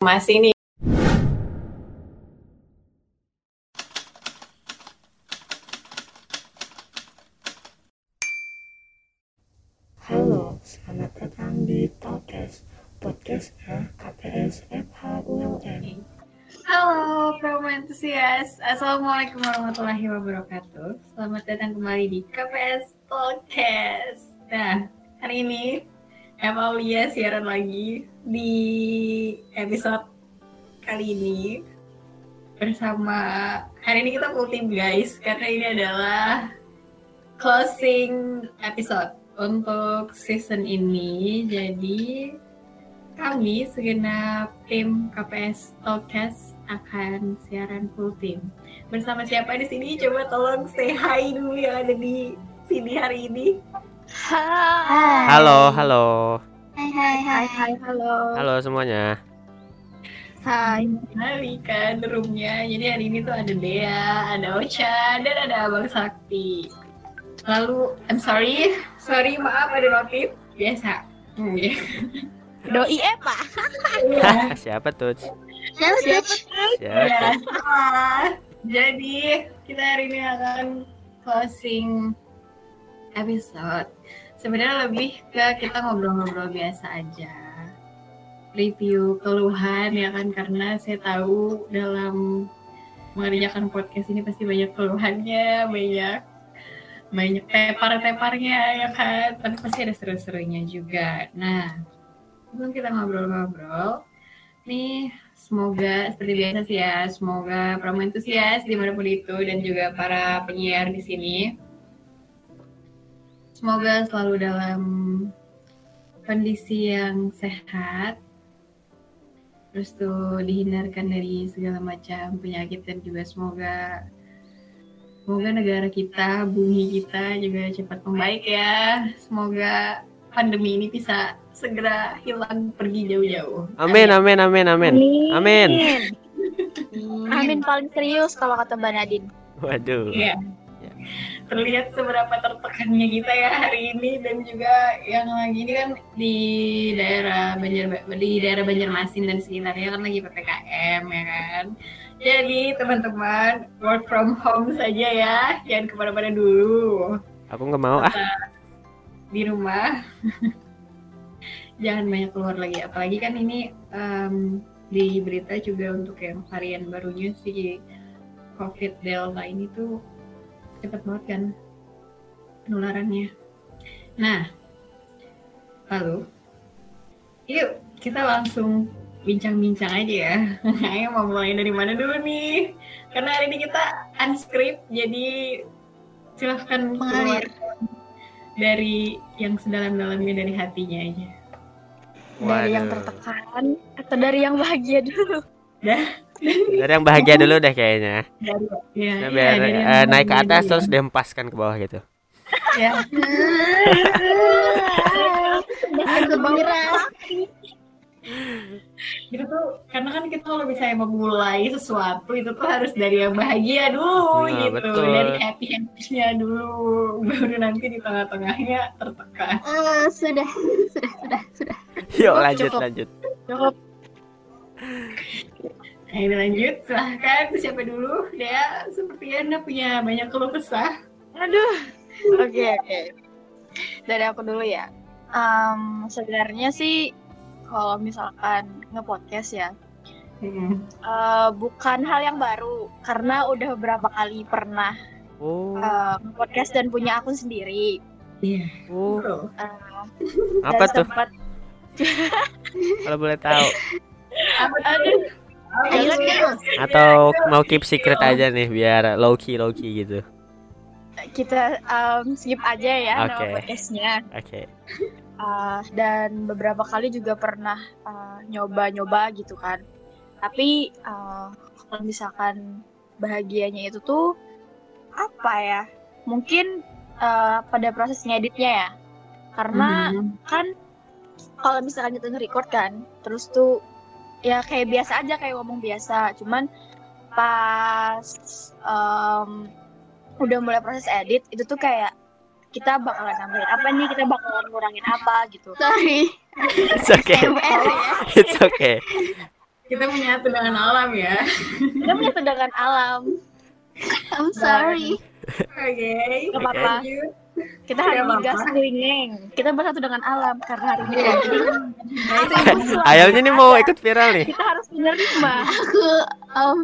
masing nih. Halo, selamat datang di Talkes, podcastnya KPS FH ULN. Halo, promo entusias. Assalamualaikum warahmatullahi wabarakatuh. Selamat datang kembali di KPS Talkcast. Nah, hari ini Eva Aulia siaran lagi di episode kali ini bersama hari ini kita full team guys karena ini adalah closing episode untuk season ini. Jadi kami segenap tim KPS Talkcast akan siaran full team. Bersama siapa di sini? Coba tolong say hi dulu yang ada di sini hari ini. Hai. Halo, halo. Hai hai hai hai halo. Halo semuanya. Hai. Hari kan roomnya. Jadi hari ini tuh ada Dea, ada Ocha, dan ada Abang Sakti. Lalu, I'm sorry, sorry maaf ada notif. Biasa. Hmm, ya. Doi Eva. Iya. Siapa tuh? Siapa siapa? Siapa? Ya. Jadi kita hari ini akan closing episode. Sebenarnya lebih ke kita ngobrol-ngobrol biasa aja. Review keluhan ya kan karena saya tahu dalam mengerjakan podcast ini pasti banyak keluhannya, banyak banyak tepar-teparnya ya kan, tapi pasti ada seru-serunya juga. Nah, sebelum kita ngobrol-ngobrol, nih semoga seperti biasa sih ya, semoga promo entusias di mana pun itu dan juga para penyiar di sini, semoga selalu dalam kondisi yang sehat, terus tuh dihindarkan dari segala macam penyakit dan juga semoga semoga negara kita, bumi kita juga cepat membaik ya. Semoga pandemi ini bisa segera hilang pergi jauh-jauh. Amin, amin, amin, amin. Amin. Amin paling serius kalau kata Mbak Nadine. Waduh. Iya. Ya. Terlihat seberapa tertekannya kita ya hari ini dan juga yang lagi ini kan di daerah Banjar di daerah Banjarmasin dan sekitarnya kan lagi PPKM ya kan. Jadi teman-teman work from home saja ya, jangan ke mana-mana dulu Aku nggak mau ah. di rumah. jangan banyak keluar lagi, apalagi kan ini em, di berita juga untuk yang varian barunya si COVID Delta ini tuh cepet banget kan penularannya. Nah, lalu yuk kita langsung bincang-bincang aja ya. Ayo mau mulai dari mana dulu nih? Karena hari ini kita unscript, jadi silahkan Mengalir. dari yang sedalam-dalamnya dari hatinya aja. Dari yang Waduh. tertekan atau dari yang bahagia dulu? Dari yang bahagia dulu deh kayaknya. Dari, ya, Nah, iya, biar dari yang eh, naik ke atas terus dihempaskan ke bawah gitu. ya. Gembira. Gitu tuh karena kan kita kalau misalnya memulai sesuatu itu tuh harus dari yang bahagia dulu Nah, gitu, betul. dari happy happynya dulu, baru nanti di tengah-tengahnya tertekan. Ah, sudah, sudah, sudah, sudah. Yuk lanjut cukup. lanjut. Cukup. Ayo lanjut, silahkan siapa dulu? Dea, sepertinya anda punya banyak keluh kesah. Aduh. Oke, oke. Dari aku dulu ya. Em, sebenarnya sih kalau misalkan nge-podcast ya, Hmm. eh, bukan hal yang baru karena udah beberapa kali pernah Oh, eh, nge-podcast dan punya akun sendiri. Iya. oh. Betul. Eh, apa tuh? sempat Kalau boleh tahu. aduh Atau mau keep secret aja nih biar low key low key gitu. kita em, skip aja ya Oke. nama podcastnya Oke. Uh, dan beberapa kali juga pernah uh, nyoba-nyoba gitu kan tapi uh, kalau misalkan bahagianya itu tuh apa ya mungkin uh, pada proses ngeditnya ya karena Hmm. kan kalau misalkan kita nge-record kan terus tuh ya kayak biasa aja kayak ngomong biasa cuman pas em, udah mulai proses edit itu tuh kayak kita bakalan nambahin apa nih kita bakalan ngurangin apa gitu Sorry, It's okay. MR ya. It's okay. kita menyatu dengan alam ya. Kita menyatu dengan alam. I'm sorry. Oke. Gak apa-apa. Thank you. Kita hari ini gas ngelingeng. Kita bersatu dengan alam karena hari ini Iya. Ayamnya nih mau ikut viral nih. kita harus menerima. Aku um,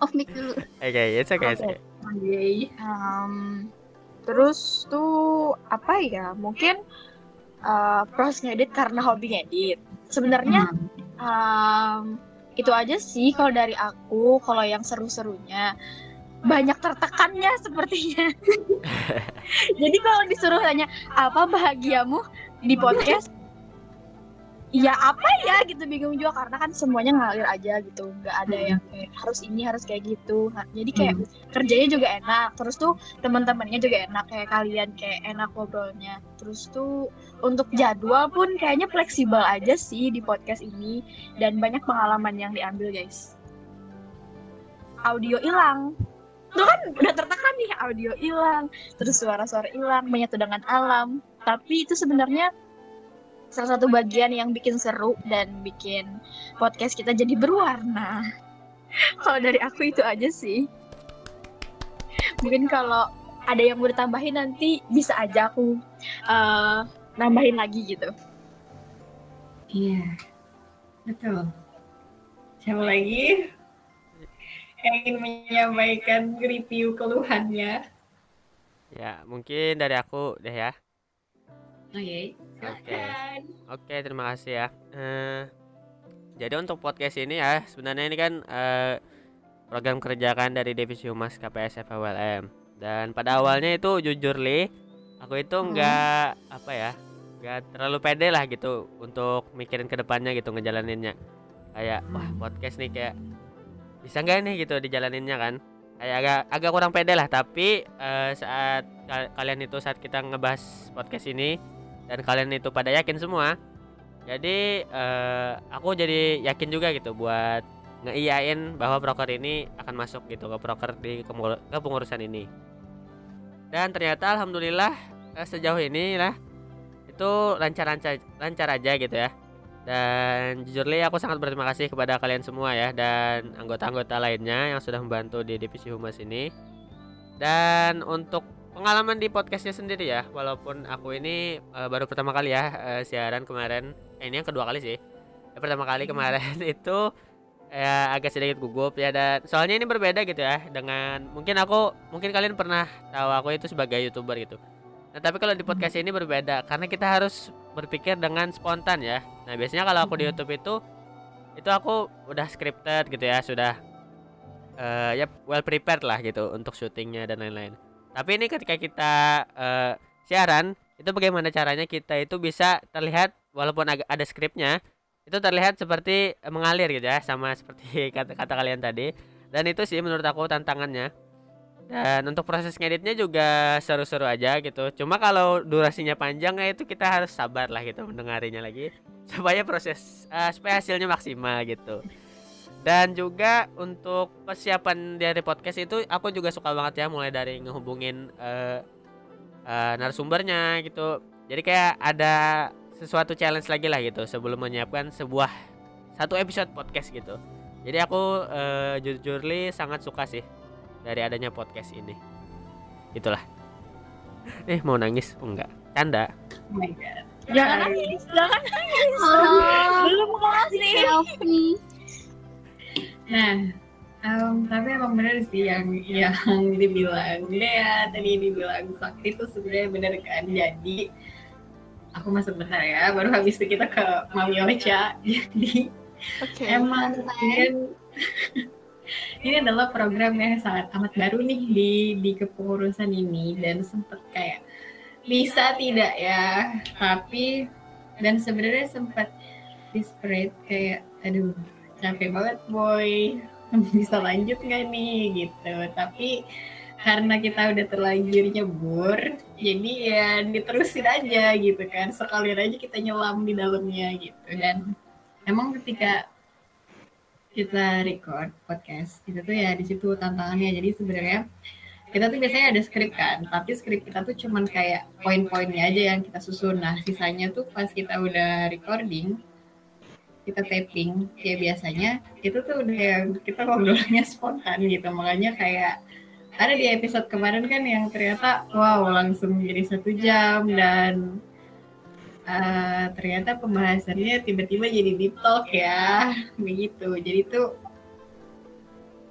off mic dulu. Oke, it's okay, it's okay. Oke. Um, terus tuh apa ya? Mungkin uh, proses ngedit karena hobi ngedit. Sebenarnya um, itu aja sih kalau dari aku. Kalau yang seru-serunya banyak tertekannya sepertinya. Jadi kalau disuruh tanya apa bahagiamu di podcast, ya apa ya gitu bingung juga karena kan semuanya ngalir aja gitu, nggak ada Hmm. yang kayak harus ini harus kayak gitu. Nah, jadi kayak kerjanya juga enak, terus tuh teman-temannya juga enak kayak kalian kayak enak ngobrolnya. Terus tuh untuk jadwal pun kayaknya fleksibel aja sih di podcast ini dan banyak pengalaman yang diambil guys. Audio hilang, tuh kan udah tertekan nih audio hilang, terus suara-suara hilang, menyatu dengan alam. Tapi itu sebenarnya salah satu bagian yang bikin seru dan bikin podcast kita jadi berwarna. Kalau dari aku itu aja sih. Mungkin kalau ada yang mau ditambahin nanti bisa aja aku eh, nambahin lagi gitu. Iya. Betul. Siapa lagi? Yang ingin menyampaikan review keluhannya. Ya, mungkin dari aku deh ya. Oke. Oke. Silakan. Oke, terima kasih ya. Eh, jadi untuk podcast ini ya, sebenarnya ini kan eh, program kerjakan dari Divisi Humas KPS FWLM. Dan pada awalnya itu jujur li, aku itu nggak apa ya, nggak terlalu pede lah gitu untuk mikirin ke depannya gitu ngejalaninnya. Kayak wah podcast nih kayak bisa nggak nih gitu dijalaninnya kan? Kayak agak agak kurang pede lah. Tapi eh, saat ka- kalian itu saat kita ngebahas podcast ini dan kalian itu pada yakin semua jadi eh, aku jadi yakin juga gitu buat ngeiyain bahwa proker ini akan masuk gitu ke proker di kepengur- kepengurusan ini dan ternyata alhamdulillah eh, sejauh ini lah itu lancar-lancar lancar aja gitu ya dan jujur li aku sangat berterima kasih kepada kalian semua ya dan anggota-anggota lainnya yang sudah membantu di divisi humas ini. Dan untuk pengalaman di podcastnya sendiri ya walaupun aku ini eh, baru pertama kali ya eh, siaran kemarin. Eh, ini yang kedua kali sih. Yang pertama kali kemarin itu ya agak sedikit gugup ya dan soalnya ini berbeda gitu ya dengan mungkin aku mungkin kalian pernah tahu aku itu sebagai youtuber gitu. Nah tapi kalau di podcast ini berbeda karena kita harus berpikir dengan spontan ya. Nah biasanya kalau aku di YouTube itu itu aku udah scripted gitu ya sudah eh, ya well prepared lah gitu untuk syutingnya dan lain-lain. Tapi ini ketika kita eh, siaran itu bagaimana caranya kita itu bisa terlihat walaupun agak ada skripnya itu terlihat seperti eh, mengalir gitu ya sama seperti kata-kata kalian tadi. Dan itu sih menurut aku tantangannya dan untuk proses ngeditnya juga seru-seru aja gitu. Cuma kalau durasinya panjang ya itu kita harus sabar lah gitu mendengarinya lagi. Supaya proses eh, supaya hasilnya maksimal gitu. Dan juga untuk persiapan dari podcast itu aku juga suka banget ya mulai dari ngehubungin eh, eh, narasumbernya gitu. Jadi kayak ada sesuatu challenge lagi lah gitu sebelum menyiapkan sebuah satu episode podcast gitu. Jadi aku eh, jujur li sangat suka sih dari adanya podcast ini itulah eh mau nangis oh, enggak canda Oh my god. Jangan nangis, jangan nangis. Oh, Belum selfie. Nah, em, tapi emang bener sih yang yang dibilang Dea tadi dibilang sakti itu sebenarnya bener kan. Jadi aku masuk bentar ya. Baru habis itu kita ke Mami Ocha. Jadi Oke. emang ini adalah program yang sangat amat baru nih di di kepengurusan ini. Dan sempet kayak bisa tidak ya? Tapi dan sebenarnya sempat desperate kayak aduh capek banget boy. Bisa lanjut nggak nih? Gitu. Tapi karena kita udah terlanjur nyebur jadi ya diterusin aja gitu kan. Sekalian aja kita nyelam di dalamnya gitu. Dan emang ketika kita record podcast. Itu tuh ya di situ tantangannya. Jadi sebenarnya kita tuh biasanya ada skrip kan. Tapi skrip kita tuh cuman kayak poin-poinnya aja yang kita susun. Nah sisanya tuh pas kita udah recording kita taping kayak biasanya itu tuh udah yang kita ngobrolnya spontan gitu. Makanya kayak ada di episode kemarin kan yang ternyata wow langsung jadi satu jam dan eh, ternyata pembahasannya tiba-tiba jadi deep talk ya. Begitu. Jadi tuh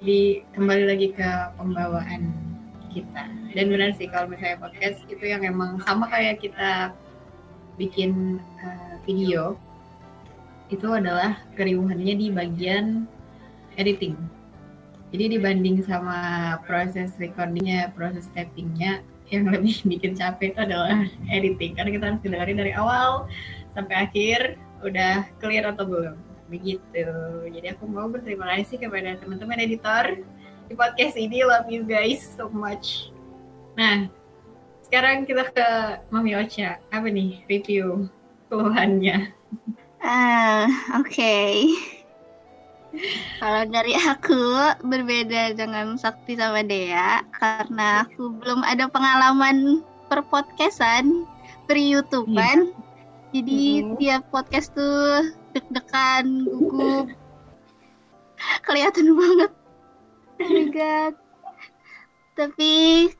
di kembali lagi ke pembawaan kita. Dan benar sih kalau misalnya podcast itu yang emang sama kayak kita bikin eh, video itu adalah keriuhannya di bagian editing. Jadi dibanding sama proses recordingnya proses tappingnya yang lebih bikin capek itu adalah editing. Karena kita harus dengerin dari awal sampai akhir udah clear atau belum. Begitu. Jadi aku mau berterima kasih kepada teman-teman editor di podcast ini. Love you guys so much. Nah sekarang kita ke Mami Ocha. Apa nih review keluhannya? Ah, oke. Kalau dari aku berbeda dengan Sakti sama Dea karena aku belum ada pengalaman per podcastan, per YouTubean. Jadi Mhm. tiap podcast tuh deg-degan, gugup. Kelihatan banget. Oh my god. Tapi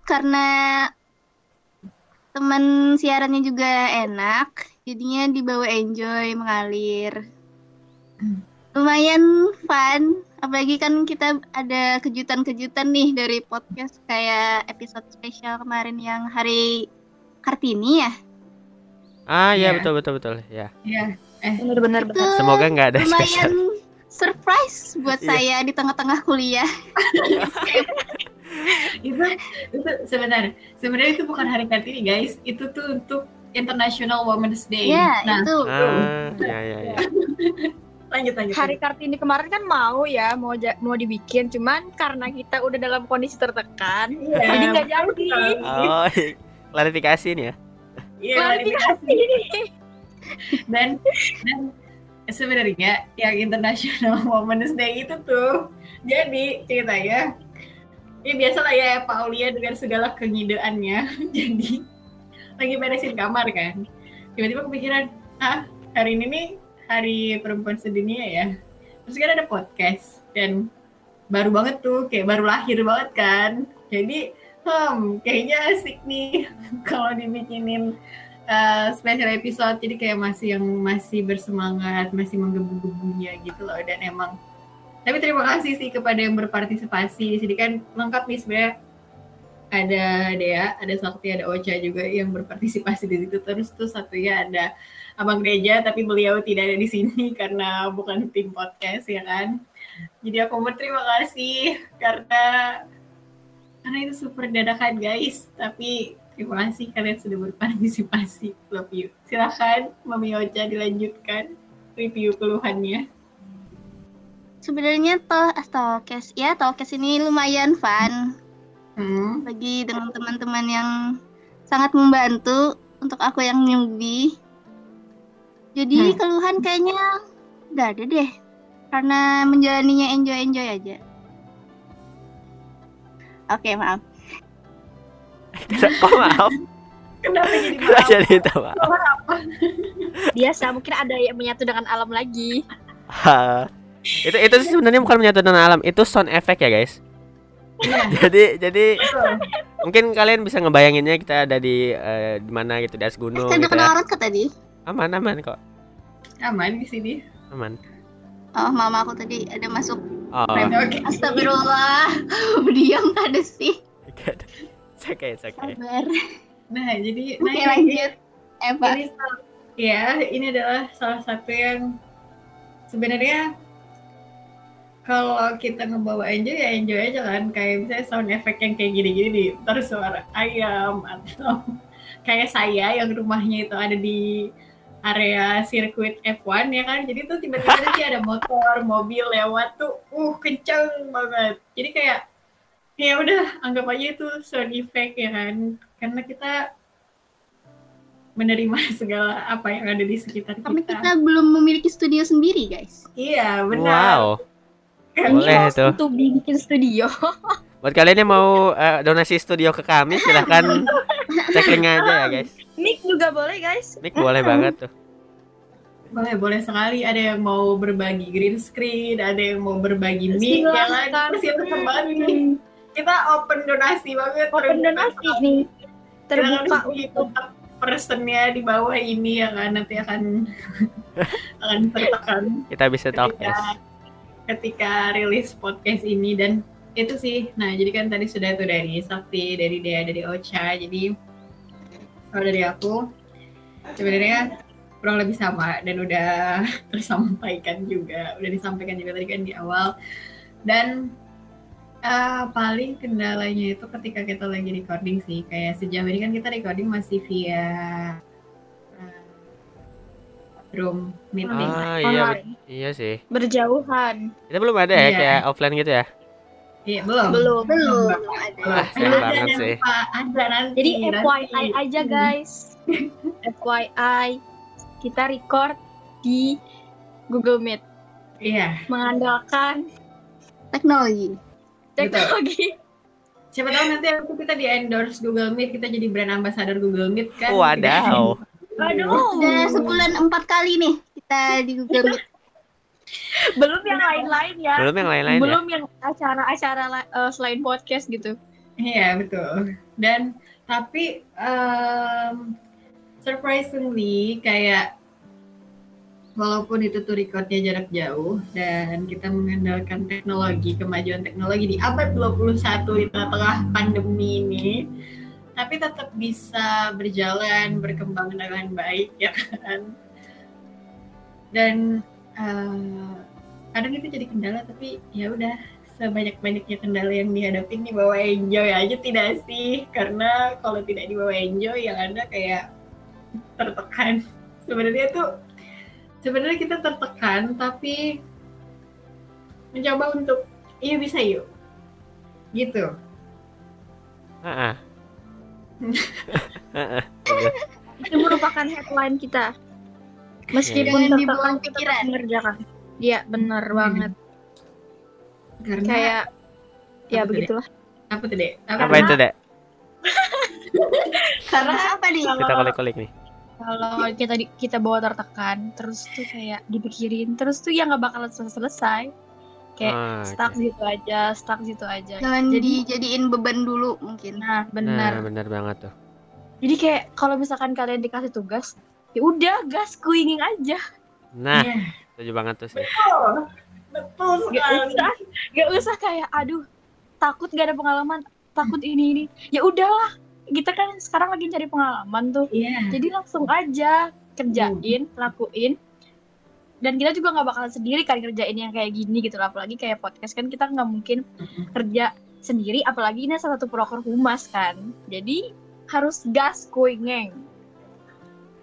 karena teman siarannya juga enak, jadinya dibawa enjoy mengalir. Lumayan fun, apalagi kan kita ada kejutan-kejutan nih dari podcast kayak episode spesial kemarin yang hari Kartini ya. Ah iya Iya. betul betul betul ya. ya Bener-bener Itu bener. Semoga nggak ada lumayan spesial. surprise buat Iya. saya di tengah-tengah kuliah. itu itu sebenarnya sebenarnya itu bukan hari kartini guys itu tuh untuk International Women's Day Ya, nah itu. Ah ya ya ya. lanjut lanjut Hari Kartini kemarin kan mau ya mau ja- mau dibikin, cuman karena kita udah dalam kondisi tertekan, Iya, jadi nggak jadi. Oh klarifikasi nih ya. Iya, Klarifikasi. dan dan sebenarnya yang International Women's Day itu tuh jadi ceritanya ya biasa lah ya Paulia dengan segala kengideannya jadi lagi beresin kamar kan tiba-tiba kepikiran ah hari ini nih hari perempuan sedunia ya. Terus kan ada podcast dan baru banget tuh kayak baru lahir banget kan. Jadi hmm kayaknya asik nih kalau dibikinin uh, special episode. Jadi kayak masih yang masih bersemangat masih menggebu-gebunya gitu loh. Dan emang tapi terima kasih sih kepada yang berpartisipasi. Jadi kan lengkap nih sebenarnya. Ada Dea, ada Sakti, ada Ocha juga yang berpartisipasi di situ. Terus tuh satunya ada Abang Gereja tapi beliau tidak ada di sini karena bukan tim podcast ya kan? Jadi aku berterima kasih karena karena itu super dadakan guys. Tapi terima kasih kalian sudah berpartisipasi. Love you. Silakan Mami Ocha dilanjutkan review keluhannya. Sebenarnya toh Tokes ya Tokes ini lumayan fun. Hmm. bagi dengan teman-teman yang sangat membantu untuk aku yang newbie. Jadi Hmm. keluhan kayaknya nggak ada deh karena menjalaninya enjoy enjoy aja. Oke maaf. Kok maaf? kenapa jadi Kenapa maaf? jadi minta maaf? Biasa mungkin ada yang menyatu dengan alam lagi. Itu itu sih sebenarnya bukan menyatu dengan alam, itu sound effect ya guys. Iya, Jadi jadi mungkin kalian bisa ngebayanginnya kita ada di di mana gitu di atas gunung udah gitu kena ya. tadi. Aman aman kok. aman di sini Aman. Oh mama aku tadi ada masuk. Oh. oke Astagfirullah. Diam ada sih. Okay, it's okay. Sabar. nah jadi nah Oke ini- lanjut. Eva. ini ya ini adalah salah satu yang sebenarnya kalau kita ngebawa enjoy ya enjoy aja kan kayak misalnya sound effect yang kayak gini-gini di terus suara ayam atau kayak saya yang rumahnya itu ada di area sirkuit F1 ya kan jadi tuh tiba-tiba nanti ada motor mobil lewat tuh uh kenceng banget jadi kayak ya udah anggap aja itu sound effect ya kan karena kita menerima segala apa yang ada di sekitar Tapi kita. kita belum memiliki studio sendiri guys. Iya, benar. Wow. Kan Boleh Ini tuh. Untuk bikin studio. Buat kalian yang mau eh, donasi studio ke kami silahkan cek link aja ya guys. Mic juga boleh guys. Mic boleh banget tuh. boleh boleh sekali ada yang mau berbagi green screen ada yang mau berbagi mic ya kan persilakan banget nih kita open donasi banget Open terbuka. donasi nih. Terbuka untuk personnya di bawah ini ya kan nanti akan akan tertekan Kita bisa talk ketika ketika rilis podcast ini dan itu sih nah jadi kan tadi sudah tuh dari Sakti dari Dea dari Ocha jadi kalau dari aku sebenarnya kurang lebih sama dan udah tersampaikan juga udah disampaikan juga tadi kan di awal dan eh, paling kendalanya itu ketika kita lagi recording sih kayak sejauh ini kan kita recording masih via eh, room meeting Ah iya online. bet- iya sih. berjauhan. Kita belum ada ya Iya. kayak offline gitu ya. Iya, belum. Belum. Belum, belum ada. Wah, Ada banget sih. ada nanti. Jadi nanti. FYI aja guys. FYI kita record di Google Meet Iya. mengandalkan Teknologi. teknologi. Siapa tahu nanti aku kita di endorse Google Meet, kita jadi brand ambassador Google Meet kan. Wadaw. Aduh. Udah sebulan empat kali nih kita di Google Meet. Belum yang lain-lain ya. Belum yang lain-lain ya. Belum yang acara-acara eh, selain podcast gitu. Iya, betul. Dan tapi um, surprisingly kayak walaupun itu tuh recordnya jarak jauh dan kita mengandalkan teknologi, kemajuan teknologi di abad 21 di tengah-tengah pandemi ini, tapi tetap bisa berjalan, berkembang dengan baik ya kan. Dan eh, kadang itu jadi kendala tapi ya udah sebanyak-banyaknya kendala yang dihadapi nih bawa enjoy aja tidak sih? Karena kalau tidak dibawa enjoy yang ada kayak tertekan. Sebenarnya tuh sebenarnya kita tertekan tapi mencoba untuk iya bisa yuk. Gitu. Itu merupakan headline kita. Meskipun tetap dibuang kita pikiran. mengerjakan. Iya, benar Hmm. banget. karena Kayak ya Apa begitulah. apa tuh deh Apa itu, Dek? Karena apa nih? Kita kulik-kulik nih. Kalau kita di- kita bawa tertekan, terus tuh kayak dipikirin, terus tuh ya nggak bakalan selesai. Kayak Ah, stuck oke. gitu aja, stuck gitu aja. Jangan Jadi- dijadiin beban dulu mungkin. Nah, Nah, benar. benar banget tuh. Jadi kayak kalau misalkan kalian dikasih tugas, ya udah gas kuinging aja. Nah, Iya. setuju banget tuh sih. betul betul Gak usah, gak usah kayak aduh takut gak ada pengalaman, takut ini ini. Ya udahlah, kita kan sekarang lagi cari pengalaman tuh. iya Jadi langsung aja kerjain, lakuin. Dan kita juga nggak bakalan sendiri kan kerjain yang kayak gini gitu loh. Apalagi kayak podcast kan kita nggak mungkin kerja sendiri. Apalagi ini salah satu proker humas kan. Jadi harus gas kuingeng.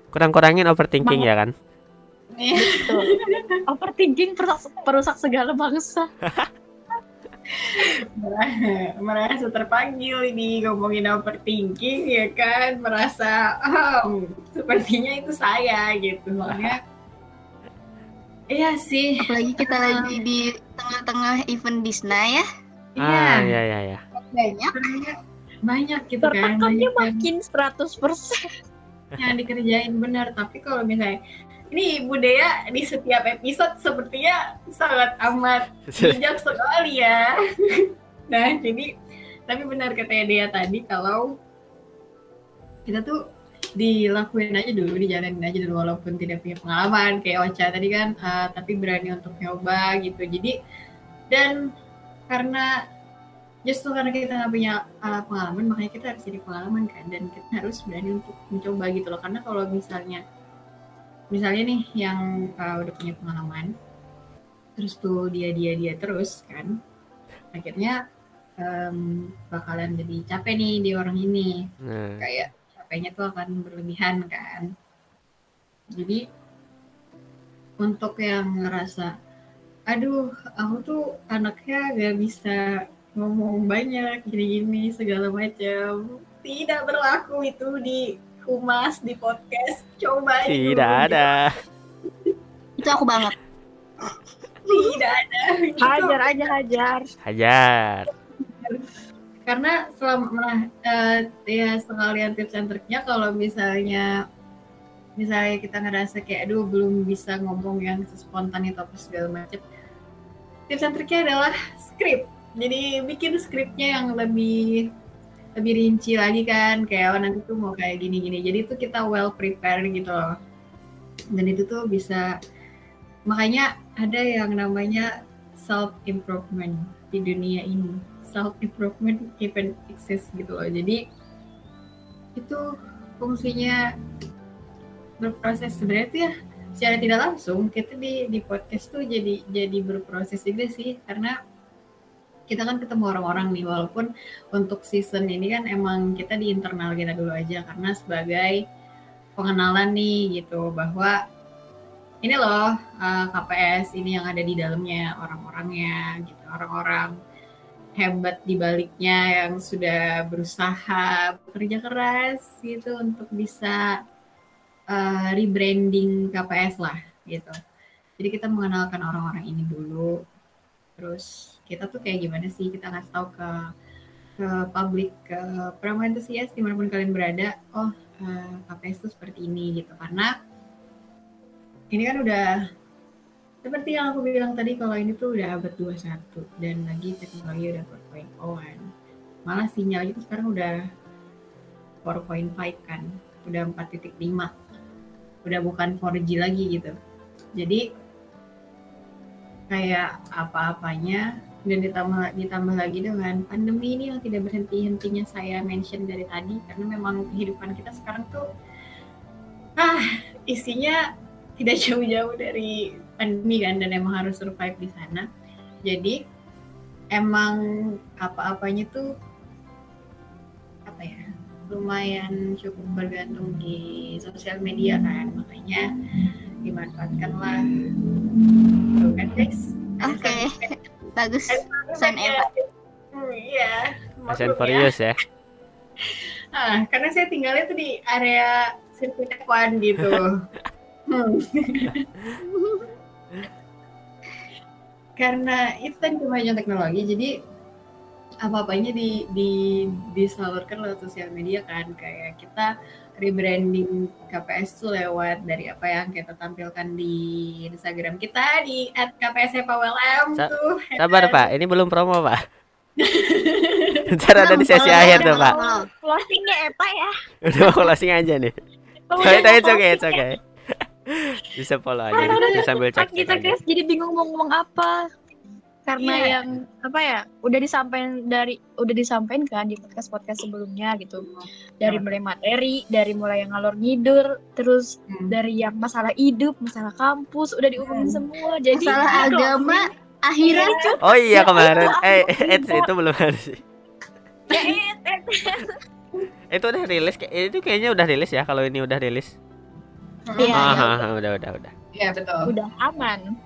Kurang-kurangin overthinking ya kan? Iya. Tuh. Overthinking perusak, perusak segala bangsa. Merasa- terpanggil ini ngomongin overthinking ya kan merasa "Hmm, sepertinya itu saya gitu soalnya iya sih Apalagi kita lagi di tengah-tengah event Disna ya. Ah, iya iya iya iya. Banyak. banyak banyak gitu kan Tertekannya yang, makin 100%. Yang dikerjain benar tapi kalau misalnya ini Ibu Dea di setiap episode sepertinya sangat amat bijak sekali ya. nah, jadi tapi benar katanya Dea tadi kalau kita tuh dilakuin aja dulu, dijalanin aja dulu walaupun tidak punya pengalaman kayak Ocha tadi kan, eh, tapi berani untuk nyoba gitu. Jadi dan karena justru karena kita nggak punya eh, pengalaman makanya kita harus jadi pengalaman kan dan kita harus berani untuk mencoba gitu loh. Karena kalau misalnya misalnya nih yang uh, udah punya pengalaman terus tuh dia dia dia terus kan akhirnya em, bakalan jadi capek nih di orang ini. Nah, kayak capeknya tuh akan berlebihan kan. Jadi untuk yang ngerasa aduh aku tuh anaknya gak bisa ngomong banyak gini-gini segala macam tidak berlaku itu di humas di podcast coba itu. tidak ada. Itu aku banget. tidak ada Gitu. Hajar aja hajar. Hajar. karena selama eh, ya sekalian tips and triknya kalau misalnya misalnya kita ngerasa kayak aduh belum bisa ngomong yang spontan itu apa segala macam tips and triknya adalah skrip jadi bikin skripnya yang lebih lebih rinci lagi kan. Kayak oh nanti tuh mau kayak gini gini jadi itu kita well prepared gitu loh. Dan itu tuh bisa makanya ada yang namanya self improvement di dunia ini. Self improvement even exist gitu loh. Jadi itu fungsinya berproses. Sebenarnya tuh ya secara tidak langsung kita di di podcast tuh jadi jadi berproses juga sih. Karena kita kan ketemu orang-orang nih walaupun untuk season ini kan emang kita di internal kita dulu aja karena sebagai pengenalan nih gitu bahwa ini loh uh, KPS ini yang ada di dalamnya orang-orangnya gitu orang-orang hebat di baliknya yang sudah berusaha bekerja keras gitu untuk bisa uh, rebranding KPS lah gitu. Jadi kita mengenalkan orang-orang ini dulu, terus kita tuh kayak gimana sih? Kita ngasih tahu ke ke publik ke promo antusias di mana pun kalian berada, oh uh, KPS tuh seperti ini gitu. Karena ini kan udah seperti yang aku bilang tadi kalau ini tuh udah abad 21 dan lagi teknologi udah 4.0 kan malah sinyal itu sekarang udah 4.5 kan udah 4.5 udah bukan 4G lagi gitu. Jadi kayak apa-apanya dan ditambah ditambah lagi dengan pandemi ini yang tidak berhenti hentinya saya mention dari tadi karena memang kehidupan kita sekarang tuh ah isinya tidak jauh-jauh dari pandemi kan dan emang harus survive di sana. Jadi emang apa-apanya tuh apa ya lumayan cukup bergantung di sosial media kan. Makanya dimanfaatkanlah. Tuh kan guys? Oke, okay. Bagus. San Eva. Hmm, iya. Fast and Furious ya. Ah, karena saya tinggalnya tuh di area sirkuit F1 gitu. hmm. karena itu kan kemajuan teknologi, jadi apa-apanya di, di disalurkan lewat sosial media kan kayak kita rebranding KPS tuh lewat dari apa yang kita tampilkan di Instagram kita di @kpsfawlm Sa tuh. Sabar Pak, ini belum promo Pak. Ntar ada di sesi akhir tuh Pak. Closingnya Epa ya. Udah closing aja nih. Oh, itu oke, it's okay. Bisa follow aja, bisa sambil cek kita guys jadi bingung mau ngomong apa. Karena Iya. yang apa ya, udah disampaikan dari udah disampaikan kan di podcast-podcast sebelumnya gitu. Dari mulai materi, dari mulai yang ngalor ngidur, terus Hmm. dari yang masalah hidup, masalah kampus, udah diumumin Hmm. semua. Jadi Masalah aduh, agama, akhirat. Oh iya Ya kemarin, eh aku eh, lupa. itu belum ada sih. ya, eh, eh, Itu udah rilis, kayak- itu kayaknya udah rilis ya kalau ini udah rilis. Iya, Ah, iya. ah, ah, udah udah udah. Iya betul. udah aman.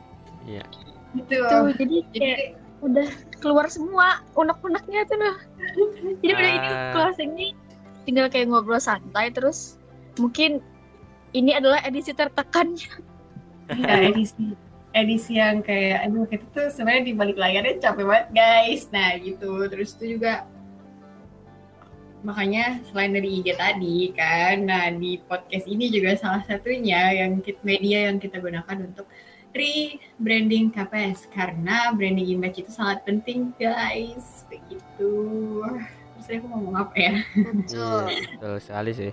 Betul. Tuh, jadi kayak Jadi udah keluar semua unek-uneknya tuh loh. Jadi udah ini Ah. closing nih tinggal kayak ngobrol santai terus mungkin ini adalah edisi tertekannya. ya, edisi edisi yang kayak aduh kita tuh sebenarnya di balik layarnya capek banget guys. Nah gitu. Terus itu juga makanya selain dari IG tadi kan, nah di podcast ini juga salah satunya yang kit media yang kita gunakan untuk rebranding KPS karena branding image itu sangat penting guys. Begitu. Terus saya mau ngomong apa ya? Betul. Iya, betul sekali sih.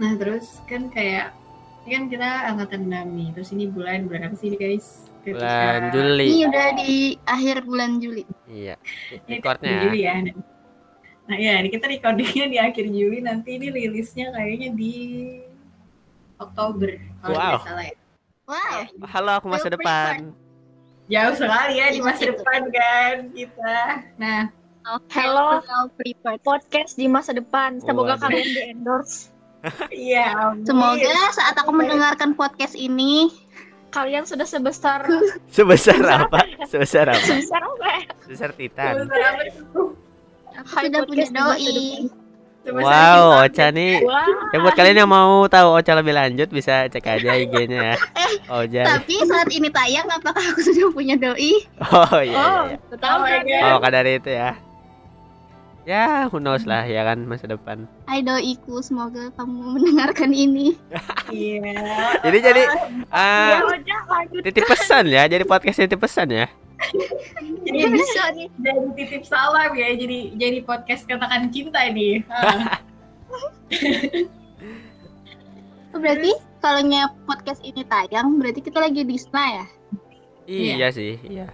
Nah terus kan kayak ini kan kita angkatan 6 nih. Terus ini bulan bulan apa sih guys? Ketika- Bulan Juli. Ini udah di akhir bulan Juli. Iya. Ini Recordnya. Juli ya. Nah ya, ini kita recordingnya di akhir Juli. Nanti ini rilisnya kayaknya di Oktober kalau Wow. tidak salah ya. Wow. Halo, aku masa depan. Jauh sekali ya di masa Iya. depan kan kita. Nah, Oke, Hello. Podcast di masa depan. Semoga Waduh. kalian di endorse. iya. Semoga saat aku mendengarkan podcast ini, Kalian sudah sebesar Sebesar apa? Sebesar apa? sebesar apa? Sebesar Titan. Sebesar apa aku sudah punya masa doi. Wow. Ocha nih. Wah. Ya buat kalian yang mau tahu Ocha lebih lanjut bisa cek aja IG-nya ya. Oja. Tapi saat ini tayang, apakah aku sudah punya doi? Oh iya iya. Oh, iya. tahu Oh kan? Oh, dari itu ya. ya who knows lah ya kan masa depan Iku semoga kamu mendengarkan ini. Iya. jadi jadi Ya ah udah lanjut. titip pesan ya jadi podcast titip pesan ya Jadi bisa nih. dan titip salam ya. Jadi jadi podcast katakan cinta nih. Ah. Oh, berarti kalau podcast ini tayang berarti kita lagi di Sna ya? Iya. iya sih iya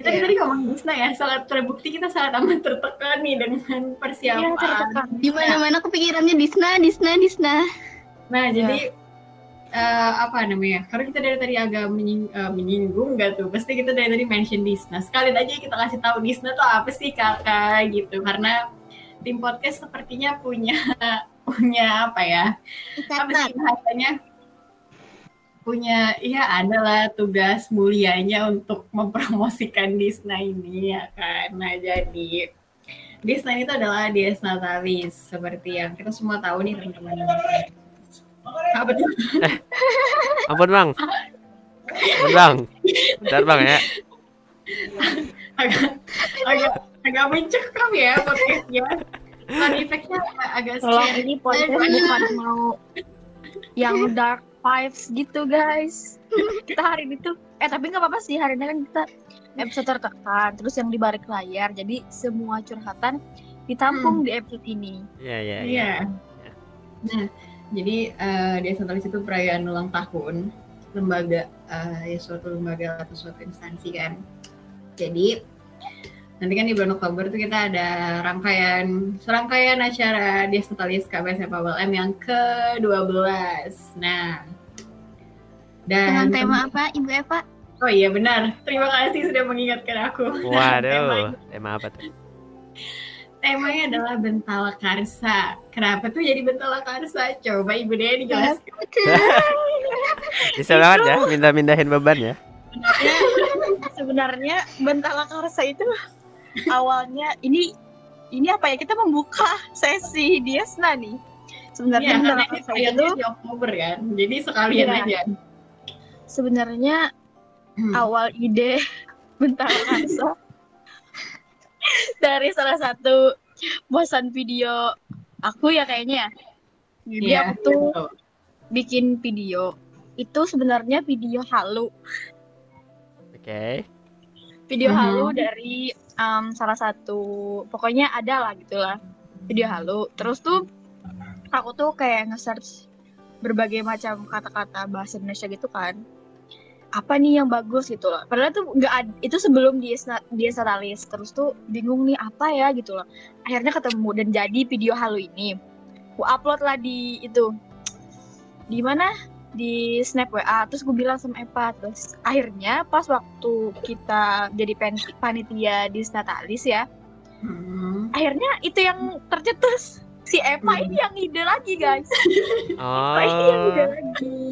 Kita tadi ngomong Disna ya, sangat terbukti kita sangat amat tertekan nih dengan Iya, persiapan. tertekan. Di mana-mana kepikirannya di Sna, di Sna, di Sna. Nah, jadi eh, apa namanya? Karena kita dari tadi agak menying- eh, menyinggung gak tuh? Pasti kita dari tadi mention Disna. Sekali aja kita kasih tahu Disna tuh apa sih kakak gitu. Karena tim podcast sepertinya punya punya apa ya? Apa sih bahasanya? Punya, iya adalah tugas mulianya untuk mempromosikan Disna ini ya kan. Nah jadi Disna itu adalah Dies Natalis seperti yang kita semua tahu nih teman-teman. Apa tuh? ampun bang ampun bang bentar bang ya agak agak agak mencekam ya podcastnya. Sound effect-nya agak Tolong scary. ini podcast bukan mau yang dark vibes gitu guys. Kita hari ini tuh eh tapi nggak apa-apa sih hari ini kan kita episode tertekan terus yang di balik layar jadi semua curhatan ditampung di episode ini. iya iya iya Iya. Nah, jadi uh, Natalis itu perayaan ulang tahun lembaga eh, ya suatu lembaga atau suatu instansi kan. Jadi nanti kan di bulan Oktober tuh kita ada rangkaian serangkaian acara Dies Natalis KBS FAWLM yang ke-12. Nah, Dengan dan tema apa, Ibu Eva? Oh iya benar. Terima kasih sudah mengingatkan aku. waduh tema apa tuh Temanya adalah Bentala Karsa. Kenapa tuh jadi Bentala Karsa? Coba Ibu Dea dijelaskan. bisa banget ya mindah-mindahin beban ya Sebenarnya Bentala Karsa itu awalnya ini ini apa ya kita membuka sesi Diesna nih. Sebenarnya karena Bentala ini Karsa itu di Oktober kan. Jadi sekalian Iya. aja. sebenarnya Hmm. awal ide Bentala Karsa dari salah satu bosan video aku ya kayaknya ya. Jadi Iya, aku tuh bikin video. Itu sebenarnya video halu. oke Video Mhm. halu dari um, salah satu pokoknya ada lah gitulah. Video halu. Terus tuh aku tuh kayak nge-search berbagai macam kata-kata bahasa Indonesia gitu kan. Apa nih yang bagus gitu loh. Padahal tuh nggak itu sebelum dia dia satalis. Terus tuh bingung nih apa ya gitu loh. Akhirnya ketemu dan jadi video halu ini. Aku upload lah di itu. Di mana? Di Snap WA. Terus gue bilang sama Epa. Terus akhirnya pas waktu kita jadi panitia di Natalis ya. Hmm. Akhirnya itu yang tercetus. Si Epa Hmm. ini yang ide lagi guys. oh Epa ini yang ide lagi.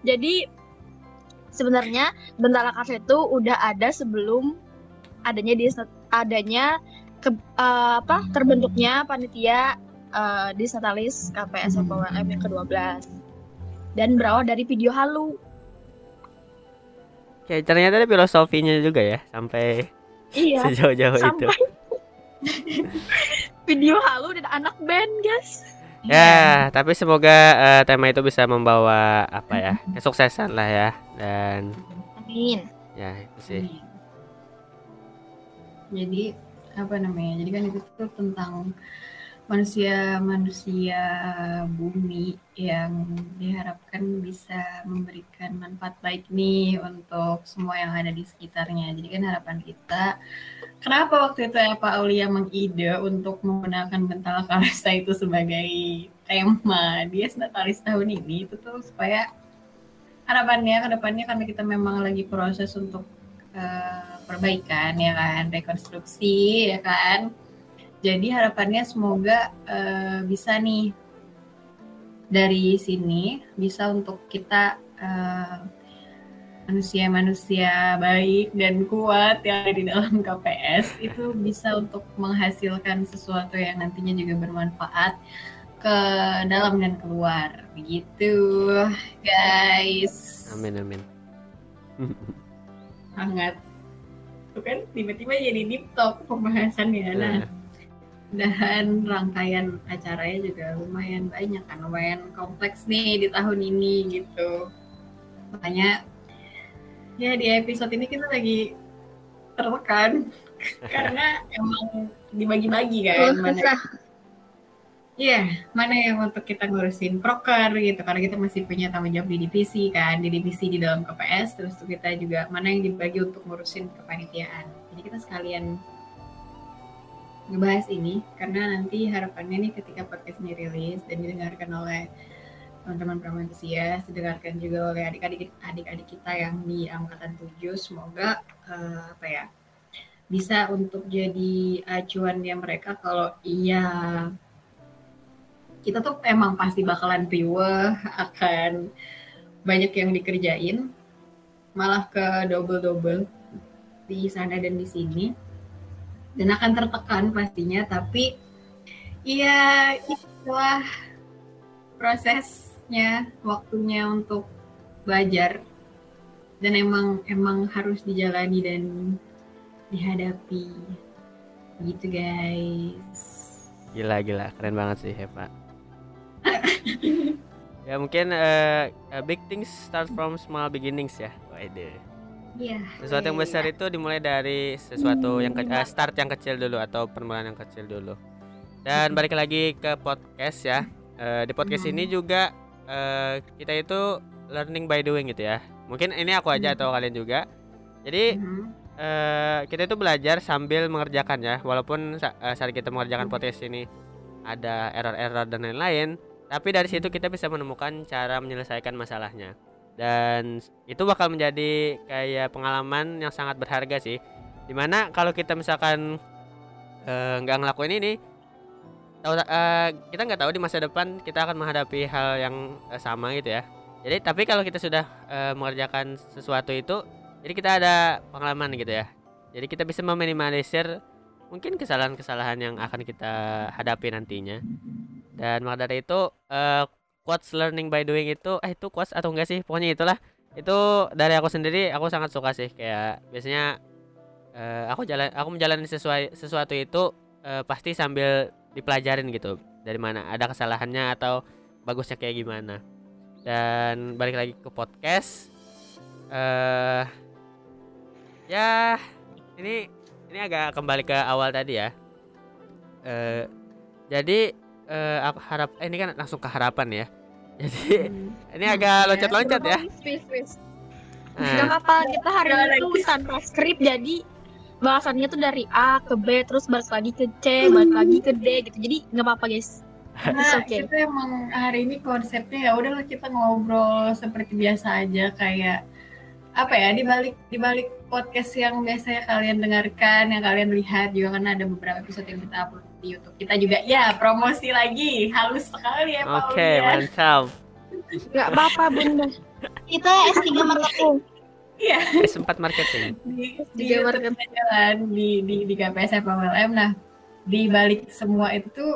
Jadi sebenarnya Bentala Karsa itu udah ada sebelum adanya di adanya ke, eh, apa terbentuknya panitia eh, di Natalis KPS. FPWM yang ke-12 dan berawal dari video halu. Oke, ternyata ada filosofinya juga ya sampai Iya. sejauh-jauh itu video halu dan anak band guys ya tapi semoga eh, tema itu bisa membawa apa ya kesuksesan lah ya dan amin. Ya itu sih. Jadi apa namanya? Jadi kan itu tuh tentang manusia-manusia bumi yang diharapkan bisa memberikan manfaat baik nih untuk semua yang ada di sekitarnya. Jadi kan harapan kita, kenapa waktu itu ya Pak Aulia mengide untuk menggunakan Bentala Karsa itu sebagai tema Dies Natalis tahun ini itu tuh supaya harapannya ke depannya karena kita memang lagi proses untuk eh, perbaikan ya kan, rekonstruksi ya kan. Jadi harapannya semoga eh, bisa nih dari sini bisa untuk kita eh, manusia-manusia baik dan kuat yang ada di dalam KPS itu bisa untuk menghasilkan sesuatu yang nantinya juga bermanfaat ke dalam dan keluar. Begitu guys. Amin amin. Hangat. Tuh kan tiba-tiba jadi deep talk pembahasannya. Nah Nah, dan rangkaian acaranya juga lumayan banyak kan lumayan kompleks nih di tahun ini gitu makanya ya di episode ini kita lagi tertekan karena emang dibagi-bagi kan mana. Iya, mana yang untuk kita ngurusin proker gitu karena kita masih punya tanggung jawab di divisi kan, di divisi di dalam KPS terus kita juga mana yang dibagi untuk ngurusin kepanitiaan. Jadi kita sekalian ngebahas ini karena nanti harapannya nih ketika podcast ini rilis dan didengarkan oleh teman-teman pramu antusias, didengarkan juga oleh adik-adik kita yang di angkatan 7, semoga eh, apa ya bisa untuk jadi acuannya mereka. Kalau iya kita tuh emang pasti bakalan riweh akan banyak yang dikerjain malah ke double-double di sana dan di sini dan akan tertekan pastinya tapi ya itulah prosesnya waktunya untuk belajar dan emang emang harus dijalani dan dihadapi gitu guys Gila gila, keren banget sih Heva. ya mungkin eh, big things start from small beginnings ya. Waduh. Iya. Sesuatu yang besar itu dimulai dari sesuatu yang ke- eh, start yang kecil dulu atau permulaan yang kecil dulu. Dan balik lagi ke podcast ya. Eh, di podcast ini juga eh, kita itu learning by doing gitu ya. Mungkin ini aku aja atau kalian juga. Jadi Mhm. eh, kita itu belajar sambil mengerjakan ya walaupun eh, saat kita mengerjakan podcast ini ada error-error dan lain-lain tapi dari situ kita bisa menemukan cara menyelesaikan masalahnya dan itu bakal menjadi kayak pengalaman yang sangat berharga sih. Di mana kalau kita misalkan eh, nggak ngelakuin ini tahu eh, kita nggak tahu di masa depan kita akan menghadapi hal yang eh, sama gitu ya. Jadi tapi kalau kita sudah eh, mengerjakan sesuatu itu jadi kita ada pengalaman gitu ya. Jadi kita bisa meminimalisir mungkin kesalahan-kesalahan yang akan kita hadapi nantinya. Dan maka dari itu eh, quotes learning by doing itu eh itu quotes atau enggak sih? Pokoknya itulah. Itu dari aku sendiri aku sangat suka sih. Kayak biasanya eh, aku jalan aku menjalani sesuai sesuatu itu eh, pasti sambil dipelajarin gitu. Dari mana ada kesalahannya atau bagusnya kayak gimana. Dan balik lagi ke podcast eh ya ini ini agak kembali ke awal tadi ya. Eh jadi eh, aku harap eh, ini kan langsung ke harapan ya jadi ini agak loncat-loncat ya Space, space. Nah, Gak apa-apa, kita hari tuh tanpa skrip jadi bahasannya tuh dari A ke B terus balik lagi ke C, balik lagi ke D gitu. Jadi nggak apa-apa guys. It's okay. kita emang hari ini konsepnya ya udahlah kita ngobrol seperti biasa aja kayak apa ya di balik di balik podcast yang biasanya kalian dengarkan yang kalian lihat juga kan ada beberapa episode yang kita upload di YouTube. Kita juga ya promosi lagi. Halus sekali ya Pak oke Ulian. mantap. Nggak apa-apa bunda. Kita S3 marketing. Iya. S4 marketing. Di, di kita jalan di di di KPS FMLM nah di balik semua itu tuh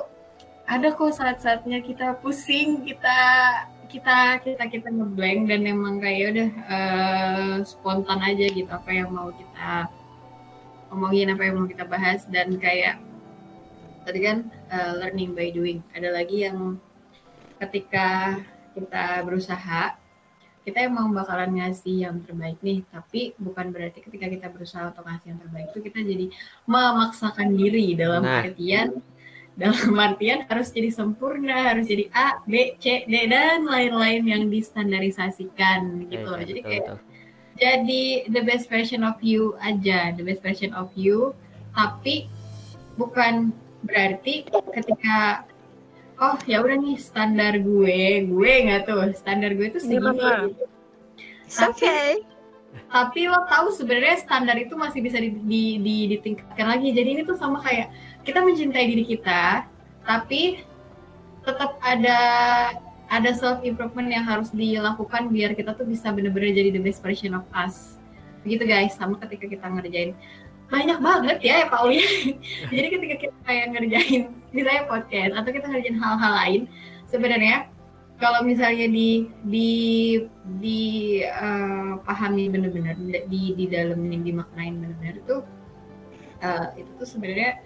ada kok saat-saatnya kita pusing kita kita kita kita ngeblank dan emang kayak udah eh, spontan aja gitu apa yang mau kita omongin apa yang mau kita bahas dan kayak tadi kan eh, learning by doing ada lagi yang ketika kita berusaha kita emang bakalan ngasih yang terbaik nih tapi bukan berarti ketika kita berusaha untuk ngasih yang terbaik itu kita jadi memaksakan diri dalam Nah. artian dalam artian harus jadi sempurna harus jadi A B C D dan lain-lain yang distandarisasikan gitu loh Iya, jadi betul, kayak betul. jadi the best version of you aja the best version of you tapi bukan berarti ketika oh ya udah nih standar gue gue nggak tuh standar gue itu segini gitu. It's okay. tapi lo tahu sebenarnya standar itu masih bisa di, di, di- ditingkatkan lagi jadi ini tuh sama kayak kita mencintai diri kita tapi tetap ada ada self improvement yang harus dilakukan biar kita tuh bisa bener-bener jadi the best version of us. Begitu guys sama ketika kita ngerjain. Banyak banget ya ya Pak Uli. Jadi ketika kita kayak ngerjain misalnya podcast atau kita ngerjain hal-hal lain sebenarnya kalau misalnya di di di eh, pahami benar-benar di di dalemin dimaknain benar-benar itu eh, itu tuh sebenarnya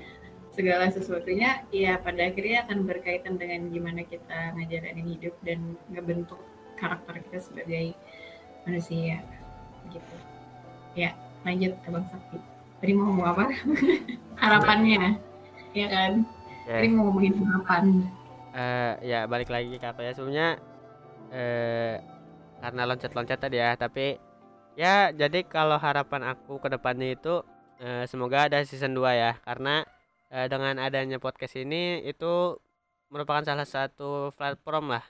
segala sesuatunya ya pada akhirnya akan berkaitan dengan gimana kita ngejalanin hidup dan ngebentuk karakter kita sebagai manusia gitu. Ya lanjut ke bang Sakti. Tadi mau ngomong apa? Harapannya ya kan? Ya. tadi mau ngomongin harapan. Eh, ya balik lagi ke apa ya? Sebenarnya eh karena loncat-loncat tadi ya tapi ya jadi kalau harapan aku ke depannya itu eh, semoga ada season 2 ya karena eh, dengan adanya podcast ini itu merupakan salah satu platform lah